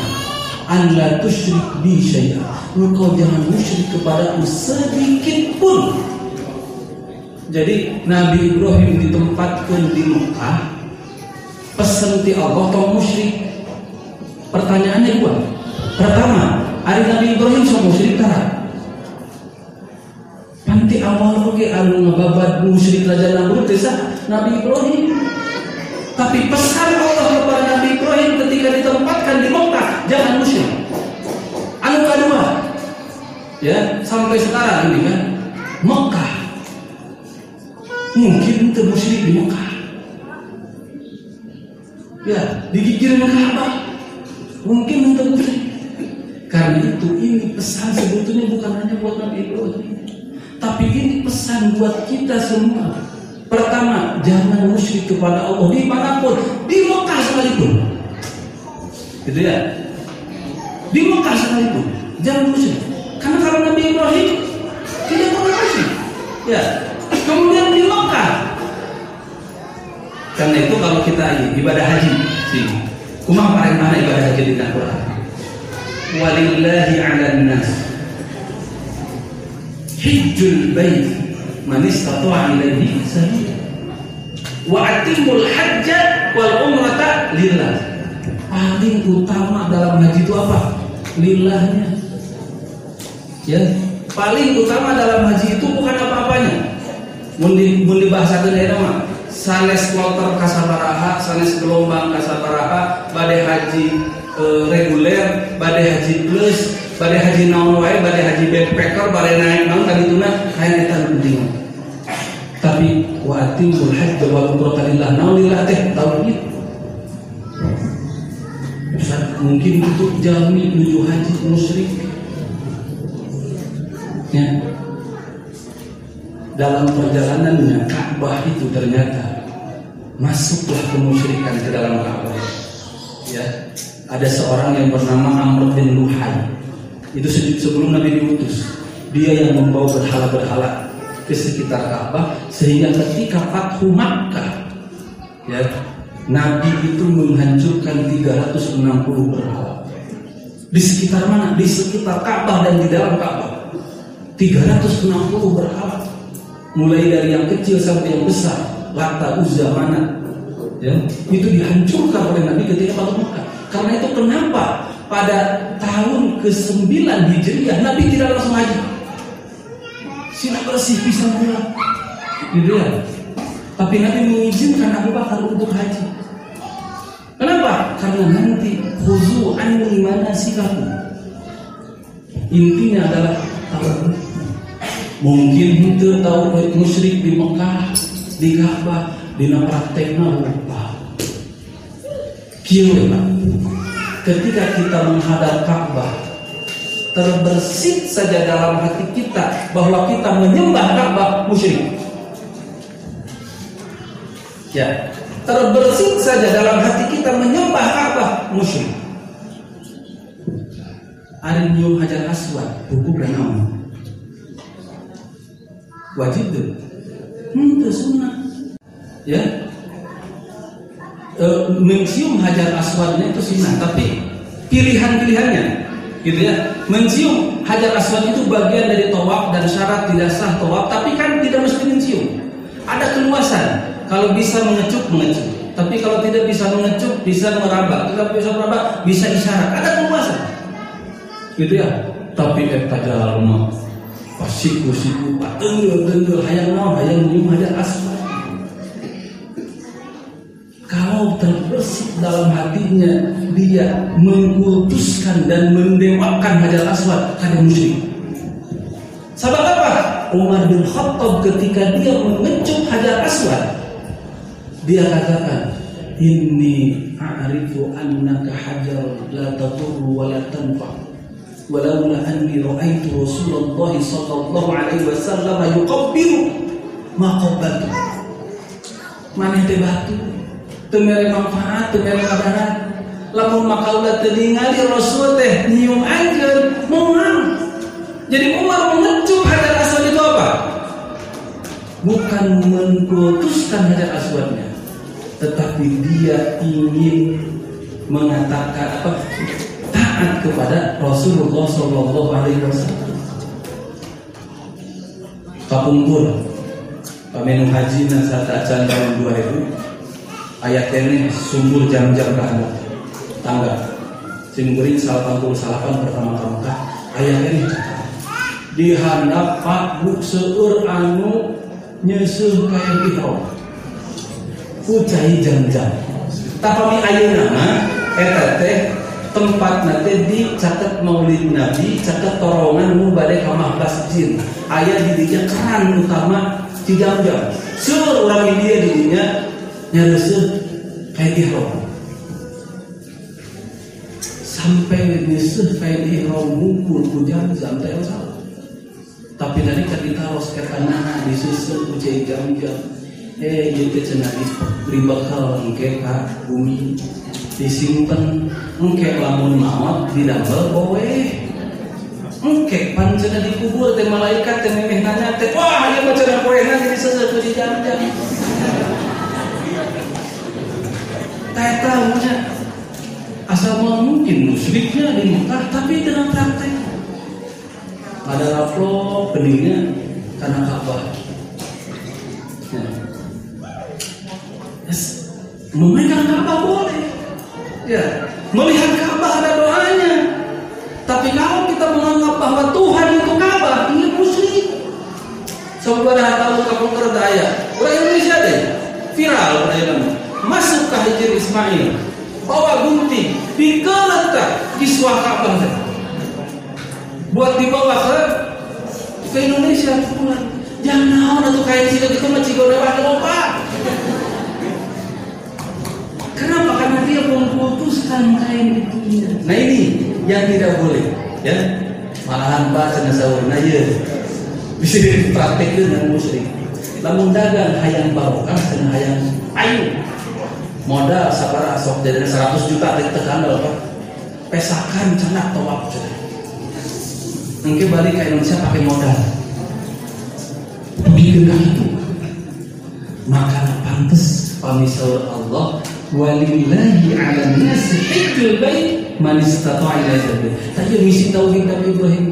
An la tusyrik bi syai'a engkau jangan musyrik kepadaku sedikit pun. Jadi Nabi Ibrahim ditempatkan di Mekah. Pesan ti Allah atau musyrik pertanyaannya dua pertama hari Nabi Ibrahim sama musyrik tarat Panti awal oke anu ngebabat musyrik raja Namrud desa Nabi Ibrahim. Tapi pesan Allah kepada Nabi Ibrahim ketika ditempatkan di Mekah jangan musyrik. Anu kedua, ya sampai sekarang ini kan Mekah mungkin itu musyrik di Mekah. Ya, digigir Mekah mungkin untuk musyrik. Karena itu ini pesan sebetulnya bukan hanya buat Nabi Ibrahim tapi ini pesan buat kita semua. Pertama, jangan musyrik kepada Allah di mana pun, di Mekah sekalipun. Gitu ya. Di Mekah sekalipun, jangan musyrik. Karena kalau Nabi Ibrahim tidak pernah musyrik. Ya. Kemudian di Mekah. Karena itu kalau kita ibadah haji, sih, kumah paling mana ibadah haji di Quran. Walillahi 'alan nas hijjul bait man istata'a ilaihi sabila wa atimul hajja wal umrata lillah. Paling utama dalam haji itu apa? Lillahnya. Ya. Paling utama dalam haji itu bukan apa-apanya. Mun di mun dibahasakeun nama sanes kloter kasabaraha sanes gelombang kasabaraha badai haji e, reguler badai haji plus badai haji naon wae badai haji backpacker badai naik naon tadi tuna hayang eta penting tapi wa atimul hajj wal umrata lillah naon lillah teh tauhid mungkin untuk jami menuju haji musyrik. Ya. Dalam perjalanannya Ka'bah itu ternyata masuklah kemusyrikan ke dalam Ka'bah ya ada seorang yang bernama Amr bin Luhai itu sebelum Nabi diutus dia yang membawa berhala-berhala ke sekitar Ka'bah sehingga ketika Fathu Makkah ya Nabi itu menghancurkan 360 berhala. Di sekitar mana? Di sekitar Ka'bah dan di dalam Ka'bah. 360 berhala. Mulai dari yang kecil sampai yang besar, Lata, Uzza, Mana. Ya, itu dihancurkan oleh Nabi ketika masuk Mekah. Karena itu kenapa pada tahun ke-9 Hijriah Nabi tidak langsung haji. Sila bersih bisa pulang. Gitu ya. Tapi Nabi mengizinkan Abu Bakar untuk haji. Kenapa? Karena nanti khuzu anni manasikaku. Intinya adalah tahu mungkin itu tahu musyrik di Mekah, di Ka'bah, di praktekna lupa. Kieu Ketika kita menghadap Ka'bah, terbersit saja dalam hati kita bahwa kita menyembah Ka'bah musyrik. Ya, terbersit saja dalam hati kita menyembah Ka'bah musyrik. Nyium hajar aswad, buku naon? Wajib tuh. Hmm, sunnah. Ya. E, mencium hajar aswadnya itu sunnah, tapi pilihan-pilihannya gitu ya. Mencium hajar aswad itu bagian dari tawaf dan syarat tidak sah tawaf, tapi kan tidak mesti mencium. Ada keluasan. Kalau bisa mengecup, mengecup. Tapi kalau tidak bisa mengecup, bisa meraba. Tidak bisa meraba, bisa isyarat. Ada keluasan. Gitu ya. Tapi eta jalma pasiku-siku tenggel-tenggel hayang naon hayang nyium hajar aswad. Kalau terbersih dalam hatinya dia mengkultuskan dan mendewakan hajar aswad kada musyrik. Sabab apa? Umar bin Khattab ketika dia mengecup hajar aswad dia katakan, Inni a'rifu annaka hajar la tadur wa la tanfa. Walaula anni ra'aitu Rasulullah sallallahu alaihi wasallam yuqabbiru ma qabbaltu. Maneh teh batu, teu mere manfaat, teu mere madarat. Lamun makaula teu ningali Rasul teh nyium anjeun moal. Jadi Umar mengecup hajar aswad itu apa? Bukan mengkultuskan hajar aswadnya, tetapi dia ingin mengatakan apa taat kepada Rasulullah Shallallahu Alaihi Wasallam. Kapungkur, pamenu haji dan saat acan tahun 2000 ayat ini sumber jam-jam ke anda tangga. Simbering salah salapan pertama kali ayat ini di handap Pak Buk seur anu nyusuh kayak ihram Ucai jam-jam. Tapi ayeuna mah eta teh tempat nanti dicatat maulid nabi catat torongan nu bade ka mahbas jin. Aya di dinya keran utama di jam-jam seueur urang di dia di dinya nyareuseuh kayak ihram. Sampai nyeusuh kayak ihram mungkul ku jam-jam teh salah. Tapi tadi kan ditaros ke tanah disusul ku jam-jam. Eh jadi dibakal engke ka bumi disimpan engke lamun maut didambel bowe engke pan cenah dikubur teh malaikat teh memeh nanya teh wah ieu mah cenah poena jadi sesuatu di jam-jam punya asal mau mungkin musyriknya di Mekah tapi dengan praktek ada raplo beningnya karena Ka'bah. Nah, Yes. Memegang boleh. Ya, melihat Ka'bah ada doanya. Tapi kalau kita menganggap bahwa Tuhan itu Ka'bah, ini musyrik. Saudara tahu kamu kerdaya. Orang Indonesia deh, viral perayaan Masuk ke Hijir Ismail, bawa gunting, digeletak di suah Ka'bah. Buat dibawa ke ke Indonesia pulang. Jangan atau kayak sih itu mah cigo lewat. Kenapa? Karena dia memutuskan kain itu. Nah ini yang tidak boleh, ya. Malahan pak cenah sahur nah ya. Bisa dipraktek dengan musyrik. Lamun dagang hayang barokah cenah hayang ayu. Modal sabar asok jadi 100 juta teh tekan apa? Pesakan cenah tawaf cenah. Engke balik ke Indonesia pakai modal. Bikin itu. Maka pantas pamisaur Allah walillahi ala nasi hijjul bait man istata'a ila sabil. Tadi misi tauhid Nabi Ibrahim.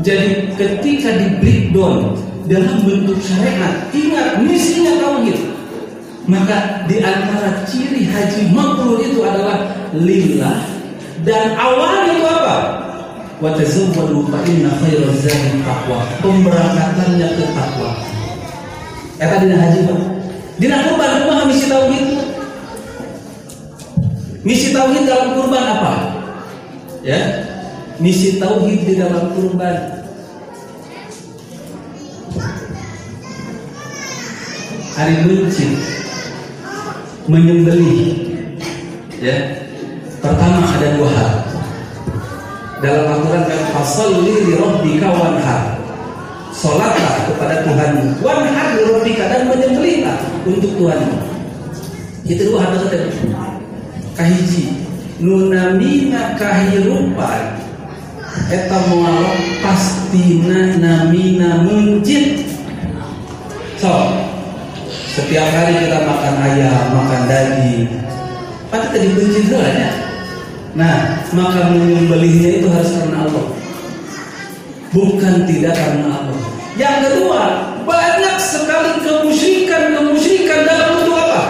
Jadi ketika di breakdown dalam bentuk syariat, ingat misinya tauhid. Maka di antara ciri haji mabrur itu adalah lillah dan awalnya itu apa? Wa tazawwadu fa inna khairaz zadi taqwa. Pemberangkatannya ke takwa. Eta dina haji Pak. Dina kurban kumaha misi tauhid? Misi tauhid dalam kurban apa? Ya. Misi tauhid di dalam kurban. Hari mencit menyembelih. Ya? Pertama ada dua hal. Dalam aturan kan fasalli li rabbika wanhar. Salatlah kepada Tuhan. Wanhar li rabbika dan menyembelihlah untuk Tuhan. Itu dua hal tadi kahiji nunamina kahirupan eta moal pastina namina mencit so setiap hari kita makan ayam, makan daging, pasti tadi benci ya. Nah, maka menyembelihnya itu harus karena Allah, bukan tidak karena Allah. Yang kedua, banyak sekali kemusyrikan kemusyrikan dalam bentuk apa?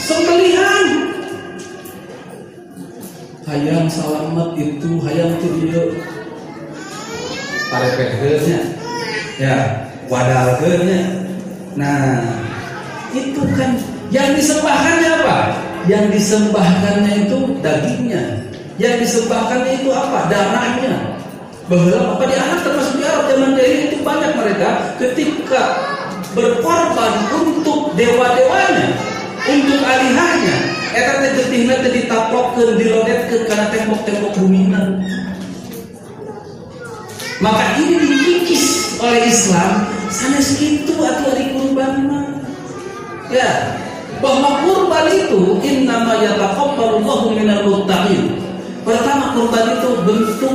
Sembelihan. Hayam salamat itu hayam itu dia parepeheusnya ya wadalkeunnya Nah, itu kan yang disembahkannya apa? Yang disembahkannya itu dagingnya. Yang disembahkannya itu apa? Darahnya. Bahwa apa di Arab termasuk di Arab zaman jahiliyah itu banyak mereka ketika berkorban untuk dewa-dewanya, untuk alihahnya. Eta teh getihna teh ditapokkeun dilodetkeun kana tembok-tembok buminan. Maka ini dikikis oleh Islam sana segitu atau hari kurban ya bahwa kurban itu innama yataqabbalullahu minal muttaqin pertama kurban itu bentuk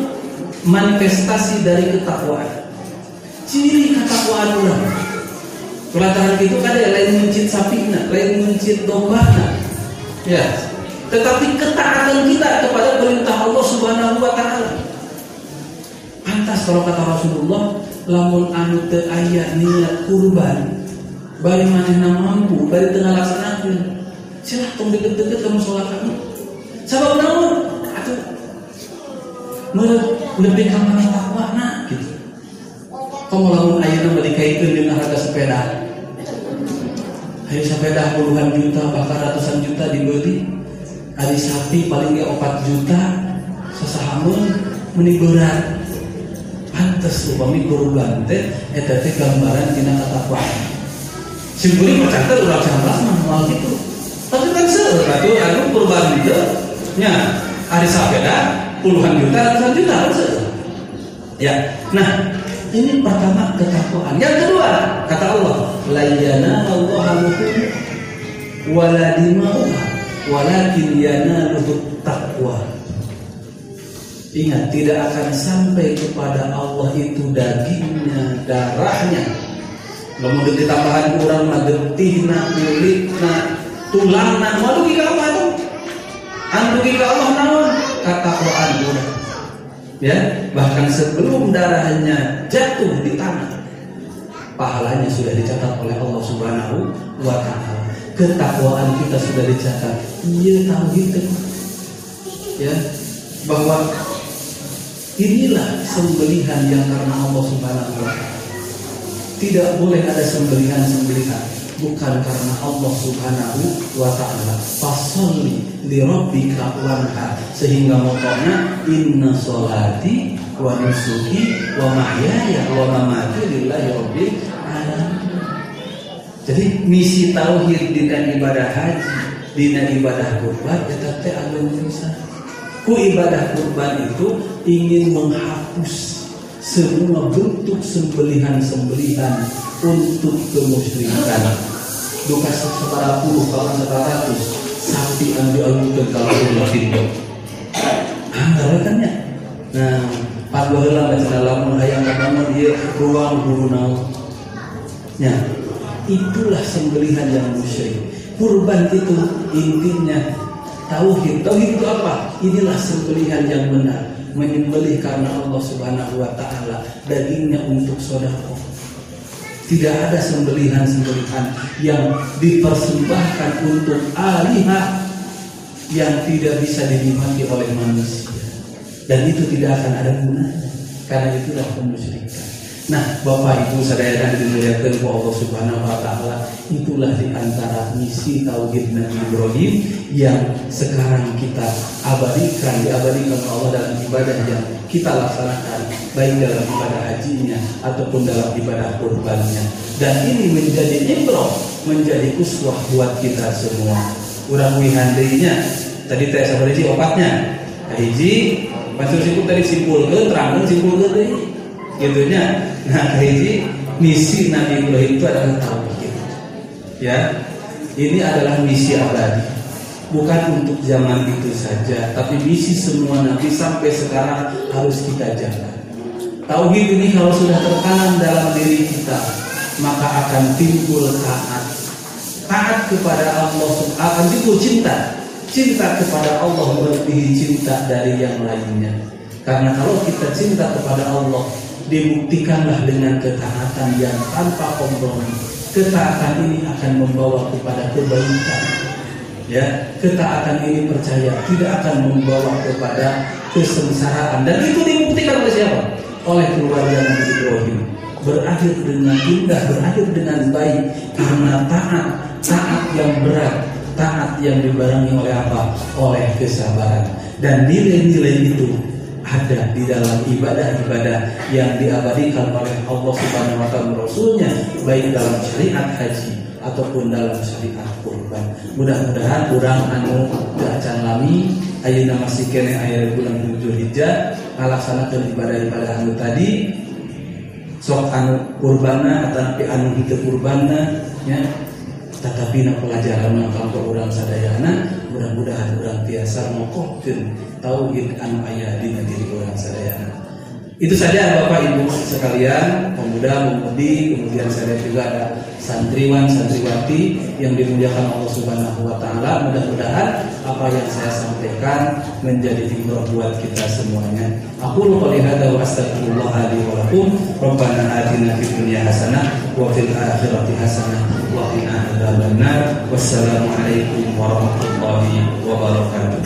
manifestasi dari ketakwaan ciri ketakwaan orang Kelantaran itu kan lain mencit sapinya, lain mencit dombanya. Ya. Tetapi ketaatan kita kepada perintah Allah Subhanahu wa taala. Pantas kalau kata Rasulullah, lamun anu teu aya niat kurban bari manehna mampu bari teu ngalaksanakeun. Silah tong deket-deket kamu sholat kamu. Sabab naon? Atuh. Meureun lebih ka maneh takwana gitu. Kamu lamun ayeuna beli kaitkeun dengan harga sepeda Hari sepeda puluhan juta bahkan ratusan juta dibeli. Hari sapi paling dia 4 juta. Sesahamun meni berat pantes upami kurban teh eta teh gambaran dina katakwaan macam teh urang sampras mah moal kitu tapi kan seueur atuh anu kurban itu nya hari sabeda puluhan juta ratusan juta kan ya nah ini pertama ketakwaan yang kedua kata Allah la yanallahu luhum wala dima'uha walakin yanaluhu taqwa Ingat, tidak akan sampai kepada Allah itu dagingnya, darahnya. Kemudian ditambahan kurang magetihna, kulitna, tulangna, mau kita apa itu? Anu kita Allah naon? Kata Quran Ya, bahkan sebelum darahnya jatuh di tanah, pahalanya sudah dicatat oleh Allah Subhanahu wa taala. Ketakwaan kita sudah dicatat. Iya tahu gitu. Ya, bahwa Inilah sembelihan yang karena Allah Subhanahu wa taala. Tidak boleh ada sembelihan-sembelihan bukan karena Allah Subhanahu wa taala. Fasolli li rabbika wanhar sehingga motonya inna sholati wa nusuki wa mahyaya wa mamati lillahi rabbil alamin. Jadi misi tauhid dina ibadah haji, dina ibadah kurban eta teh anu bisa Ku ibadah kurban itu ingin menghapus semua bentuk sembelihan-sembelihan untuk kemusyrikan. Duka separa puluh kalau ratus sapi yang dialukan kalau Allah kan ya. Nah, padahal baca dalam ayam pertama dia ruang guru. Ya, itulah sembelihan yang musyrik. Kurban itu intinya tauhid. Tauhid itu apa? Inilah sembelihan yang benar. Menyembelih karena Allah Subhanahu wa taala dagingnya untuk sedekah. Tidak ada sembelihan-sembelihan yang dipersembahkan untuk alihah yang tidak bisa dinikmati oleh manusia. Dan itu tidak akan ada gunanya. Karena itulah kemusyrikan. Nah, Bapak Ibu saudara yang dimuliakan oleh Allah Subhanahu wa taala, itulah di antara misi tauhid Nabi Ibrahim yang sekarang kita abadikan, diabadikan oleh Allah dalam ibadah yang kita laksanakan, baik dalam ibadah hajinya ataupun dalam ibadah kurbannya. Dan ini menjadi ibrah, menjadi uswah buat kita semua. Urang wihandainya, tadi saya sabar opatnya. Hiji, Maksud simpul tadi simpul ke, terang simpul ke gitunya nah hiji misi Nabi Ibrahim itu adalah tauhid. Ya ini adalah misi abadi. Bukan untuk zaman itu saja tapi misi semua Nabi sampai sekarang harus kita jaga. Tauhid ini kalau sudah tertanam dalam diri kita maka akan timbul taat. Taat kepada Allah akan timbul cinta. Cinta kepada Allah melebihi cinta dari yang lainnya. Karena kalau kita cinta kepada Allah dibuktikanlah dengan ketaatan yang tanpa kompromi. Ketaatan ini akan membawa kepada kebaikan. Ya, ketaatan ini percaya tidak akan membawa kepada kesengsaraan dan itu dibuktikan oleh siapa? Oleh keluarga Nabi Ibrahim. Berakhir dengan indah, berakhir dengan baik karena taat, taat yang berat, taat yang dibarengi oleh apa? Oleh kesabaran. Dan nilai-nilai itu ada di dalam ibadah-ibadah yang diabadikan oleh Allah Subhanahu wa taala Rasulnya baik dalam syariat haji ataupun dalam syariat kurban. Mudah-mudahan kurang anu acan lami ayeuna masih kene aya bulan tujuh Hijjah ngalaksanakeun ibadah-ibadah anu tadi sok anu kurbana atau anu hite kurbanna ya tetapi na pelajaran kalau orang sadayana mudah-mudahan orang biasa mokohkeun tauhid anu ayah di diri orang sadayana itu saja Bapak Ibu sekalian pemuda pemudi kemudian saya juga ada santriwan santriwati yang dimuliakan Allah Subhanahu wa taala. Mudah-mudahan apa yang saya sampaikan menjadi ibrah buat kita semuanya. Aku qouli hadza wa astaghfirullah li wa lakum. Rabbana atina fid dunya hasanah wa fil akhirati hasanah wa qina adzabannar. Wassalamu alaikum warahmatullahi wabarakatuh